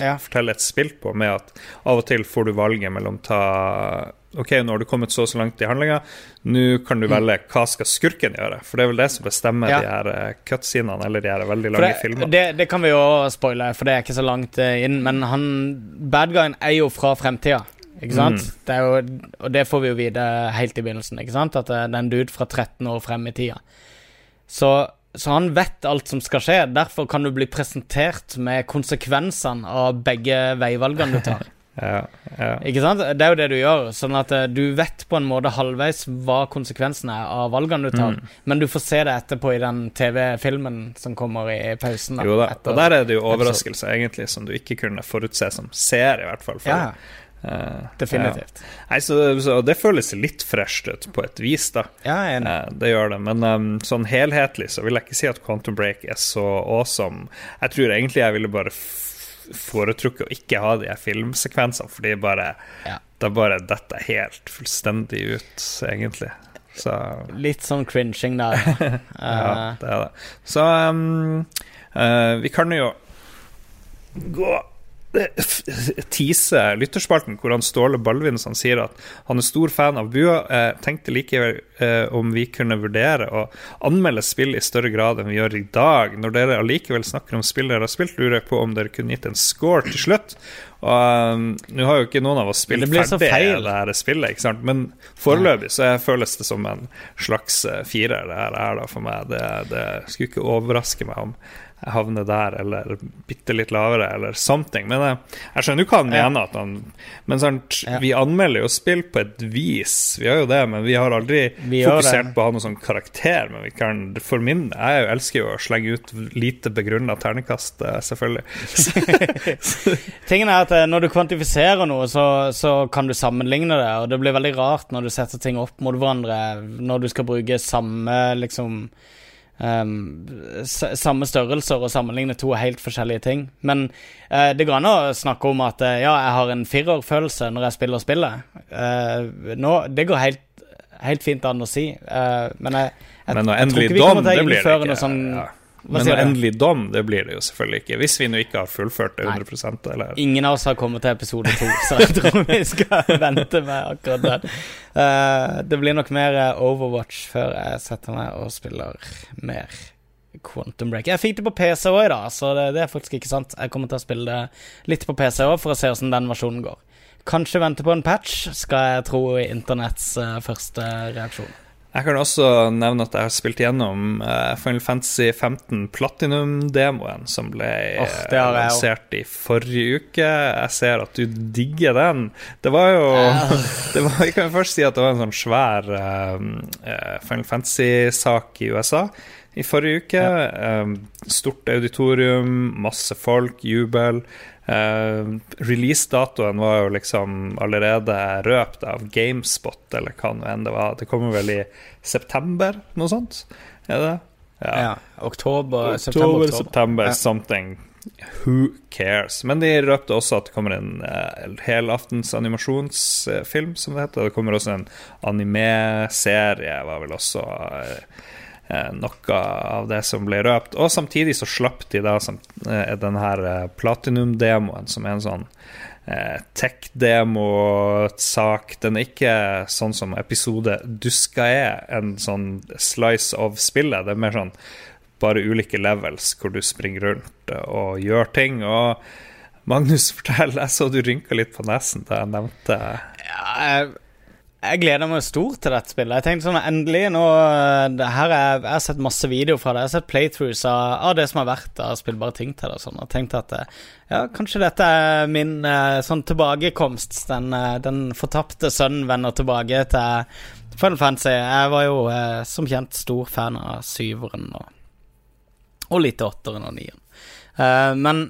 Ja. fortelle et spill på, med at av og til får du valget mellom ta Ok, nå har du kommet så og så langt i handlinga, nå kan du velge hva skal skurken gjøre. For det er vel det som bestemmer Mm. Ja. de her eh, cutscenene, eller de her veldig lange det, filmene. det, det kan vi jo spoile, for det er ikke så langt eh, inn. Men han bad guyen er jo fra fremtida. Ikke sant? Mm. Det jo, og det får vi jo vite helt i begynnelsen. Ikke sant? At det er en dude fra 13 år frem i tida. Så, så han vet alt som skal skje. Derfor kan du bli presentert med konsekvensene av begge veivalgene du tar. [LAUGHS] Ja, ja. Ikke sant? Det er jo det du gjør. Sånn at eh, du vet på en måte halvveis hva konsekvensene er av valgene du tar. Mm. Men du får se det etterpå i den TV-filmen som kommer i pausen. Jo da. Og der er det jo overraskelse, egentlig, som du ikke kunne forutse som seer, i hvert fall. For, Ja, eh, definitivt. Ja. Nei, så, så det føles litt fresht ut, på et vis, da. Ja. Eh, det gjør det. Men um, sånn helhetlig så vil jeg ikke si at Quantum Break er så awesome. Jeg tror egentlig jeg ville bare foretrukket å ikke ha de filmsekvensene, fordi bare Ja. da bare detter jeg helt fullstendig ut, egentlig. Så Litt sånn cringing der. [LAUGHS] ja, Eh, det er det. Så um, uh, vi kan jo gå tease lytterspalten, hvor han Ståle Ballvinsen sier at han er stor fan av Bua. Eh, tenkte likevel eh, om vi kunne vurdere å anmelde spill i større grad enn vi gjør i dag. Når dere allikevel snakker om spill dere har spilt, lurer jeg på om dere kunne gitt en score til slutt. Og um, Nå har jo ikke noen av oss spilt Det ferdig det her spillet, ikke sant? men foreløpig så føles det som en slags eh, firer, det her er da for meg. Det, det skulle ikke overraske meg om jeg havner der, eller bitte litt lavere, eller something. Men jeg, jeg skjønner jo hva han mener. At han, men sant, Ja. vi anmelder jo spill på et vis, vi gjør jo det, men vi har aldri Vi fokusert på å ha noen sånn karakter. Men vi kan, for min Jeg elsker jo å slenge ut lite begrunna ternekast, eh, selvfølgelig. [LAUGHS] Tingen er at eh, når du kvantifiserer noe, så, så kan du sammenligne det, og det blir veldig rart når du setter ting opp mot hverandre, når du skal bruke samme liksom s- samme størrelser og sammenligne to helt forskjellige ting. Men uh, det går an å snakke om at uh, ja, jeg har en firerfølelse når jeg spiller spillet. Uh, nå, det går helt, helt fint an å si, men jeg, jeg, Men jeg tror endelig ikke vi kommer til å blir det innføre noe sånn ja. Hva Men endelig dom, det blir det jo selvfølgelig ikke. Hvis vi nå ikke har fullført det 100% eller Ingen av oss har kommet til episode to, [LAUGHS] så jeg tror vi skal vente med akkurat den. Uh, det blir nok mer eh, Overwatch før jeg setter meg og spiller mer Quantum Break. Jeg fikk det på PC òg i dag, så det, det er faktisk ikke sant. Jeg kommer til å spille det litt på PC òg, for å se hvordan den versjonen går. Kanskje vente på en patch, skal jeg tro i internetts uh, første reaksjon. Jeg kan også nevne at jeg har spilt gjennom eh, Final Fantasy 15 Platinum-demoen, som ble jeg lansert i forrige uke. Jeg ser at du digger den. Det var jo [LAUGHS] det var, Jeg kan først si at det var en sånn svær eh, Final Fantasy-sak i USA i forrige uke. Eh, stort auditorium, masse folk, jubel. Uh, Releasedatoen var jo liksom allerede røpt av GameSpot, eller hva nå enn det var. Det kommer vel i september, noe sånt? Er det? Ja. Oktober, september, Oktober, oktober. september, Ja. something. Who cares? Men de røpte også at det kommer en uh, helaftens animasjonsfilm, som det heter. Det kommer også en anime-serie, var vel også eh, eh, noe av det som ble røpt. Og samtidig så slapp de da som, eh, den her eh, Platinum-demoen, som er en sånn eh, tech-demo-sak. Den er ikke sånn som episode Duska er, en sånn slice of spillet. Det er mer sånn bare ulike levels hvor du springer rundt eh, og gjør ting. Og Magnus, [LAUGHS] fortell, jeg så du rynka litt på nesen da jeg nevnte Ja, jeg, jeg gleder meg stort til dette spillet. Jeg tenkte sånn, endelig nå det her er, Jeg har sett masse videoer fra det. Jeg har sett playthroughs av, av det som har vært av spillbare ting til det. og sånn, og tenkte at eh, ja, kanskje dette er min eh, sånn tilbakekomst. Den, eh, den fortapte sønnen vender tilbake til Final Fantasy. Jeg var jo eh, som kjent stor fan av syveren og, og litt åtteren og nieren. Eh, men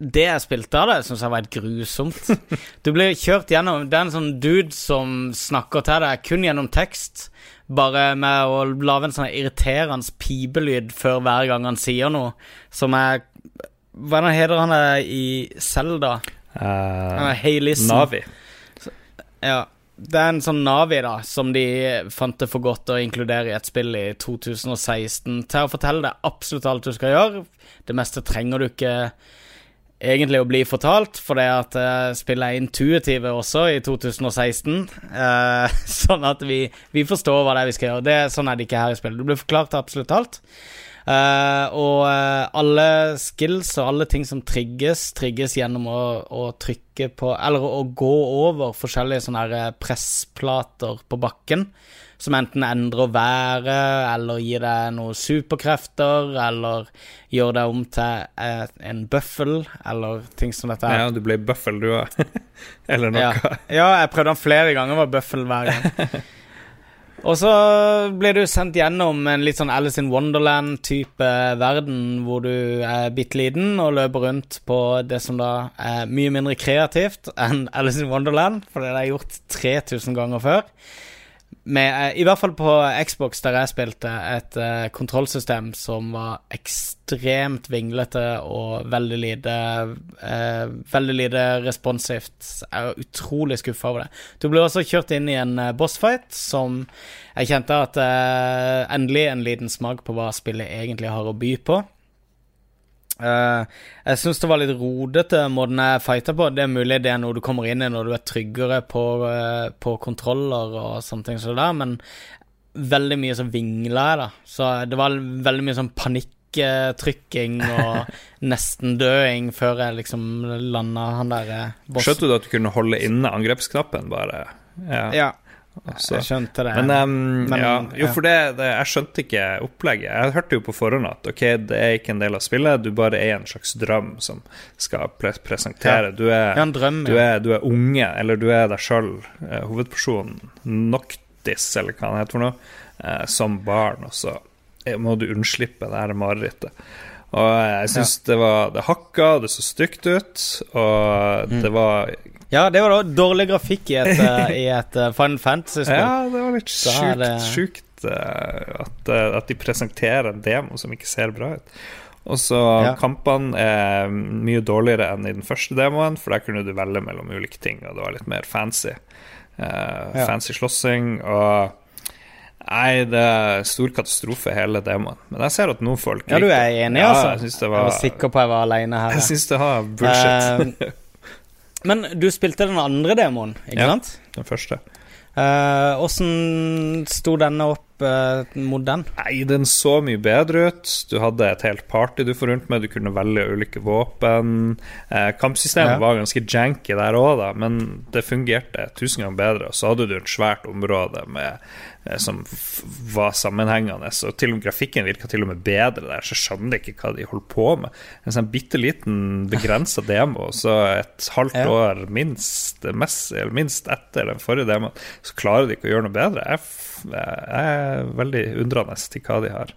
det jeg spilte av det, syns jeg var helt grusomt. [LAUGHS] Du blir kjørt gjennom Det er en sånn dude som snakker til deg kun gjennom tekst, bare med å lage en sånn irriterende pipelyd før hver gang han sier noe, som er Hva er heter han er i Selda? Han eh, Haylisten. Navi. Ja. det er en sånn Navi da som de fant det for godt å inkludere i et spill i 2016 til å fortelle deg absolutt alt du skal gjøre. Det meste trenger du ikke egentlig å bli fortalt, for det at uh, spillet er intuitive også i 2016. Uh, [LAUGHS] sånn at vi, vi, forstår hva det er vi skal gjøre. Det, sånn er det ikke her i spillet. Du blir forklart absolutt alt. Uh, og alle skills og alle ting som trigges, trigges gjennom å, å trykke på Eller å, gå over forskjellige sånne her eh, pressplater på bakken. Som enten endrer været, eller gir deg noen superkrefter, eller gjør deg om til eh, en bøffel, eller ting som dette. Ja, du ble bøffel, du òg. [LAUGHS] eller noe. Ja. ja, jeg prøvde den flere ganger, var bøffel hver gang. [LAUGHS] Og så blir du sendt gjennom en litt sånn Alice in Wonderland-type verden, hvor du er bitte liten og løper rundt på det som da er mye mindre kreativt enn Alice in Wonderland, for det er gjort 3000 ganger før med, eh, I hvert fall på Xbox, der jeg spilte, et uh, kontrollsystem som var ekstremt vinglete og veldig lite uh, Veldig lite responsivt. Jeg er utrolig skuffa over det. Du ble også kjørt inn i en uh, bossfight som jeg kjente at Endelig en liten smak på hva spillet egentlig har å by på. Uh, jeg syns det var litt rodete måten jeg fighta på. Det er mulig det er noe du kommer inn i når du er tryggere på, uh, på kontroller og sånne ting som det der, men veldig mye så vingla jeg, da. Så det var veldig mye sånn panikktrykking og [LAUGHS] nesten døing før jeg liksom landa han der uh, bossen. Skjønte du at du kunne holde inne angrepsknappen, bare? Ja. ja. Altså. Jeg skjønte det. Men, um, men ja, jo, for det, det, jeg skjønte ikke opplegget. Jeg hørte jo på forhånd at ok, det er ikke en del av spillet, du bare er en slags drøm som skal pre presentere. Du er, ja, drøm, du, er, du er, unge, eller du er deg sjøl, eh, hovedpersonen, Noctis, eller hva han heter for noe, eh, som barn, og så må du unnslippe det her marerittet. Og jeg syns det var Det hakka, det så stygt ut, og mm. det var ja, det var da dårlig grafikk i et, uh, i et uh, Final Fantasy-spill. Ja, det var litt sjukt, det... sjukt uh, at, at, de presenterer en demo som ikke ser bra ut. Og så ja. Kampene er mye dårligere enn i den første demoen, for der kunne du velge mellom ulike ting, og det var litt mer fancy. Ja. Fancy slåssing og Nei, det er stor katastrofe, hele demoen. Men jeg ser at noen folk Ja, du er enig, ja, altså? Jeg, var, jeg var sikker på jeg var aleine her. Jeg syns det var bullshit. [LAUGHS] Men du spilte den andre demoen, ikke ja, sant? den første. Åssen uh, sto denne opp uh, mot den? Nei, Den så mye bedre ut. Du hadde et helt party du får rundt med. Du kunne velge ulike våpen. Uh, kampsystemet ja. var ganske janky der òg, men det fungerte tusen ganger bedre. Og så hadde du et svært område med Eh, som var sammenhengende. Og til og med grafikken virka til og med bedre der, så jeg skjønner ikke hva de holder på med. En sånn bitte liten begrensa demo, så et halvt år minst, mest, minst etter den forrige demoen, så klarer de ikke å gjøre noe bedre. Jeg, jeg er veldig undrende til hva de har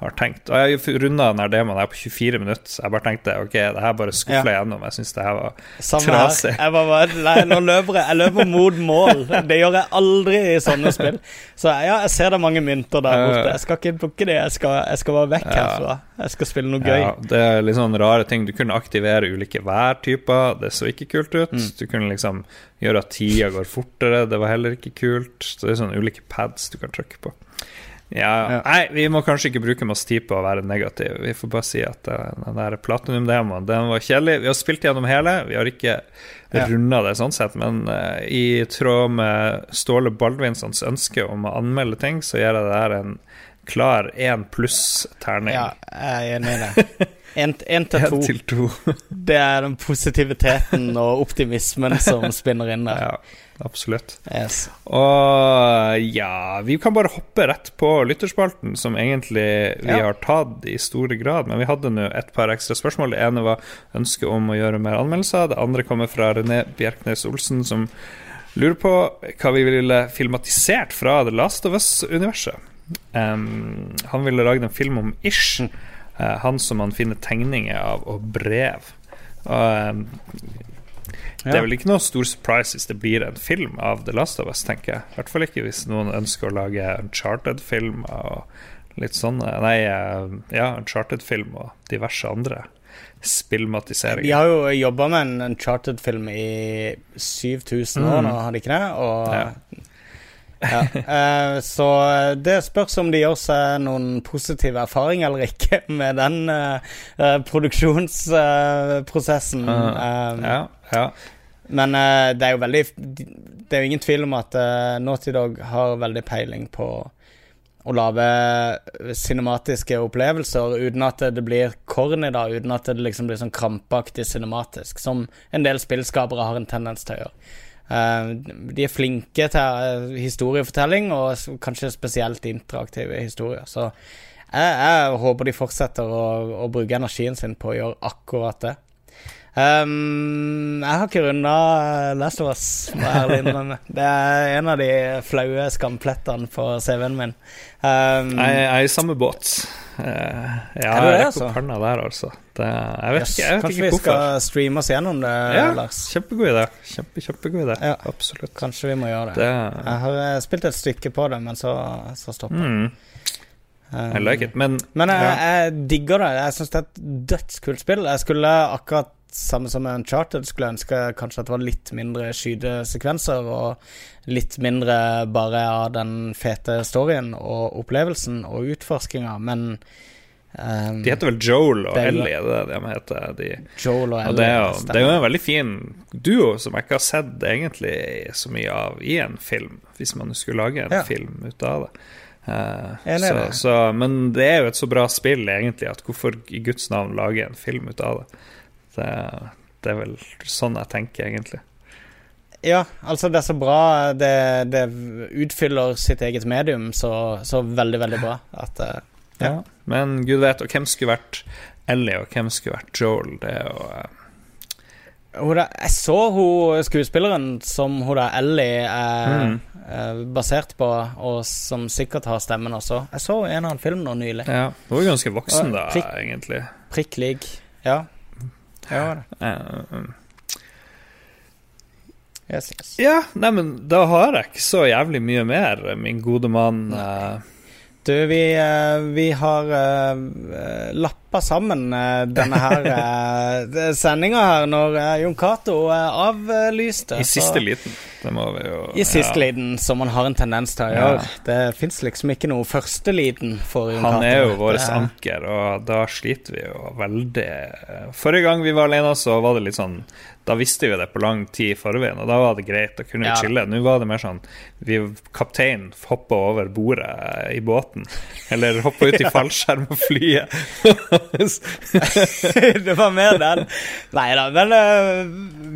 har tenkt. Og jeg runda den her demoen her på 24 minutter, så jeg bare tenkte ok, det her bare skufler jeg gjennom. Jeg syns det her var Samme trasig. Her. Jeg bare, nei, nå løper jeg. Jeg løper mot mål. Det gjør jeg aldri i sånne spill. Så ja, jeg ser det er mange mynter der borte. Jeg skal ikke plukke de, jeg skal, jeg skal bare vekk ja. herfra. Jeg skal spille noe gøy. Ja, det er litt sånn rare ting. Du kunne aktivere ulike værtyper, det så ikke kult ut. Mm. Du kunne liksom gjøre at tida går fortere, det var heller ikke kult. Så det er sånne ulike pads du kan trykke på. Ja, ja. Nei, vi må kanskje ikke bruke masse tid på å være negative. Vi får bare si at uh, den der Platinum-demoen Den var kjedelig. Vi har spilt gjennom hele. Vi har ikke ja. runda det sånn sett, men uh, i tråd med Ståle Baldvinsons ønske om å anmelde ting, så gjør jeg det her en klar én pluss-terning. Ja, jeg er enig i det. [LAUGHS] Én til to. det er den positiviteten og optimismen som spinner inn der. Ja absolutt. Yes. Og ja, vi kan bare hoppe rett på lytterspalten, som egentlig vi ja. har tatt i store grad. Men vi hadde nå et par ekstra spørsmål. Det ene var ønsket om å gjøre mer anmeldelser. Det andre kommer fra René Bjerknes Olsen, som lurer på hva vi ville filmatisert fra The Last of Us-universet. Um, han ville lagd en film om Ish. Uh, han som han finner tegninger av, og brev. Og um, det er vel ikke noe stor surprise hvis det blir en film av The Last of Us, tenker jeg. I hvert fall ikke hvis noen ønsker å lage en charted-film og litt sånn Nei, eh, ja, en charted-film og diverse andre spillmatiseringer. De har jo jobba med en Uncharted-film i 7000 år Mm. nå, har de ikke det? Og, Ja. Ja. Eh, så det spørs om de gjør seg noen positive erfaringer eller ikke [LAUGHS] med den eh, eh, produksjonsprosessen. Ah, Eh, Ja, ja. Men det er jo veldig Det er jo ingen tvil om at Naughty Dog har veldig peiling på å lage cinematiske opplevelser uten at det blir corny, da, uten at det liksom blir sånn krampaktig cinematisk, som en del spillskapere har en tendens til å gjøre. Eh, de er flinke til eh, historiefortelling, og kanskje spesielt interaktive historier. Så jeg, jeg håper de fortsetter å, å bruke energien sin på å gjøre akkurat det. Um, jeg har ikke runda Last of Us, må jeg ærlig innrømme. Det er en av de flaue skamplettene på CV-en min. Um, Jeg, jeg er i samme båt. Uh, ja, Er du det, altså? der, altså. Det, jeg vet yes, ikke, jeg vet kanskje ikke vi skal streame oss gjennom det, Ja, Lars? kjempegod idé. Kjempe, kjempegod idé. Ja. Absolutt. Kanskje vi må gjøre det. Det Jeg har eh, spilt et stykke på det, men så, så stopper jeg. mm, I like it. Men, Men jeg, jeg digger det. Jeg syns det er et dødskult spill. Jeg skulle akkurat samme som Uncharted skulle ønske kanskje at det var litt mindre skytesekvenser og litt mindre bare av den fete storyen og opplevelsen og utforskinga, men um, de heter vel Joel og Ellie, det er det de heter. De, Joel og og Ellie. det, er jo, det er jo en veldig fin duo som jeg ikke har sett egentlig så mye av i en film, hvis man skulle lage en Ja. film ut av det. Eh, så, så, men det er jo et så bra spill, egentlig, at hvorfor i Guds navn lage en film ut av det? Det, det er vel sånn jeg tenker, egentlig. Ja, altså det er så bra. Det, det utfyller sitt eget medium så, så veldig, veldig bra at eh, Ja. Men gud vet, og hvem skulle vært Ellie, og hvem skulle vært Joel? Det er jo Hun der, jeg så hun skuespilleren som hun da Ellie er Mm. eh, basert på, og som sikkert har stemmen også. Jeg så en annen film nå nylig. Ja, hun var ganske voksen, da, prikk- egentlig. Prikk lik. Ja. Ja, det. Mm. Yes, yes. Ja, nei, men da har jeg ikke så jævlig mye mer, min gode mann. eh. Du, vi, eh, vi har uh, lappa sammen eh, denne her [LAUGHS] sendinga her når Jon Cato avlyste. I så- siste liten. Det må vi jo I siste ja. liten, som man har en tendens til å Ja. gjøre. Det fins liksom ikke noe første liten for Jon Han Cato. er jo vår er- anker, og da sliter vi jo veldig. Forrige gang vi var alene, så var det litt sånn Da visste vi det på lang tid i forveien, og da var det greit. Da kunne vi Ja. chille. Nå var det mer sånn vi, Kapteinen hoppa over bordet i båten. Eller hoppa ut i [LAUGHS] fallskjerm og flyet. [LAUGHS] det var mer den. Nei da, men eh,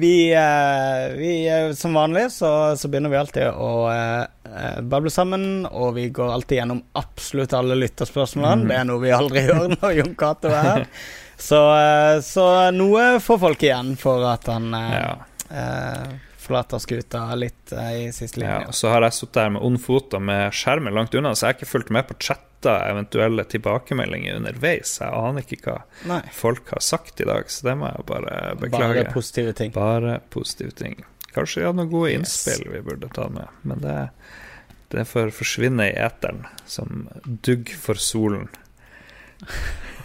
vi, eh, vi eh, Som vanlig så, så begynner vi alltid å eh, bable sammen, og vi går alltid gjennom absolutt alle lytterspørsmålene. Mm. Det er noe vi aldri gjør når Jon Cato er her. [LAUGHS] Så, eh, så noe får folk igjen for at han eh, Ja. eh, forlater skuta litt eh, i siste Ja, linje. så har jeg sittet her med ond fot og med skjermen langt unna, så jeg har ikke fulgt med på chatta eventuelle tilbakemeldinger underveis. Jeg aner ikke hva Nei, folk har sagt i dag, så det må jeg bare beklage. bare positive ting. Bare positive ting. Kanskje vi hadde noen gode Yes. innspill vi burde ta med, men det, det får forsvinne i eteren som dugg for solen.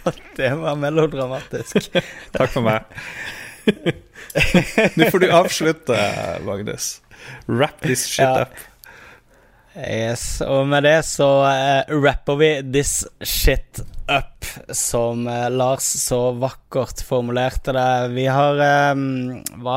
[LAUGHS] Det var melodramatisk. [LAUGHS] Takk for meg. [LAUGHS] Nå får du avslutte, Magnus. Wrap this shit Ja. up. Yes, og med det så eh, rapper vi this shit up, som eh, Lars så vakkert formulerte det. Vi har eh, hva,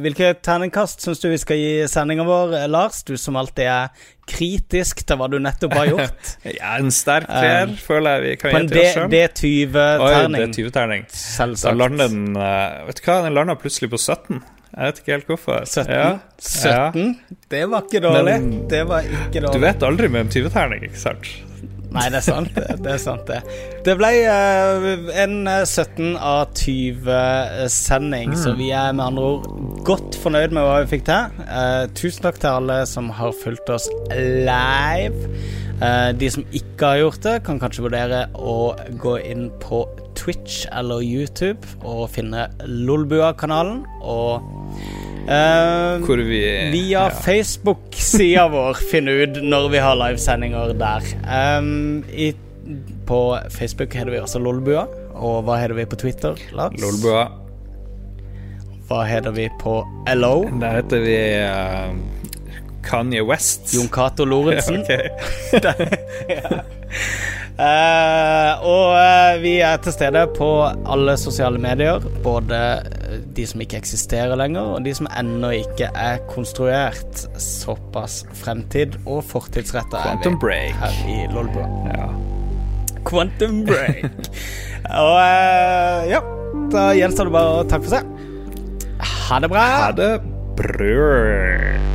Hvilke terningkast syns du vi skal gi sendinga vår, Lars? Du som alltid er kritisk til hva du nettopp har gjort. [LAUGHS] Ja, en sterk treer, Um, føler jeg vi kan gi til oss sjøl. På det er D20-terning. 20-terning. Da Selvsagt. lander den eh, Vet du hva, den lander plutselig på 17. Jeg vet ikke helt hvorfor. 17? Ja. 17? Det var ikke dårlig. Men- det var ikke Du vet aldri med en 20-terning, ikke sant? Nei, det er sant, det. Det er sant, det. Det ble eh, en eh, 17 av 20-sending, så vi er med andre ord godt fornøyd med hva vi fikk til. Eh, tusen takk til alle som har fulgt oss live. Eh, de som ikke har gjort det, kan kanskje vurdere å gå inn på Twitch eller YouTube og finne Lolbua-kanalen. Og eh, Hvor vi Via ja. Facebook-sida [LAUGHS] vår finne ut når vi har livesendinger der. Um, i, på Facebook heter vi også Lolbua, Og hva heter vi på Twitter, Lars? Lolbua. Hva heter vi på LO? Der heter vi uh, Kanye West. Jon Cato Lorentzen. [LAUGHS] Ok. [LAUGHS] Uh, og uh, vi er til stede på alle sosiale medier. Både eh, de som ikke eksisterer lenger, og de som ennå ikke er konstruert. Såpass fremtid og fortidsretta er vi Break. her i Lolbua. Ja. Quantum break. [LAUGHS] og uh, ja, da gjenstår det bare å takke for seg. Ha det bra. Ha det brød.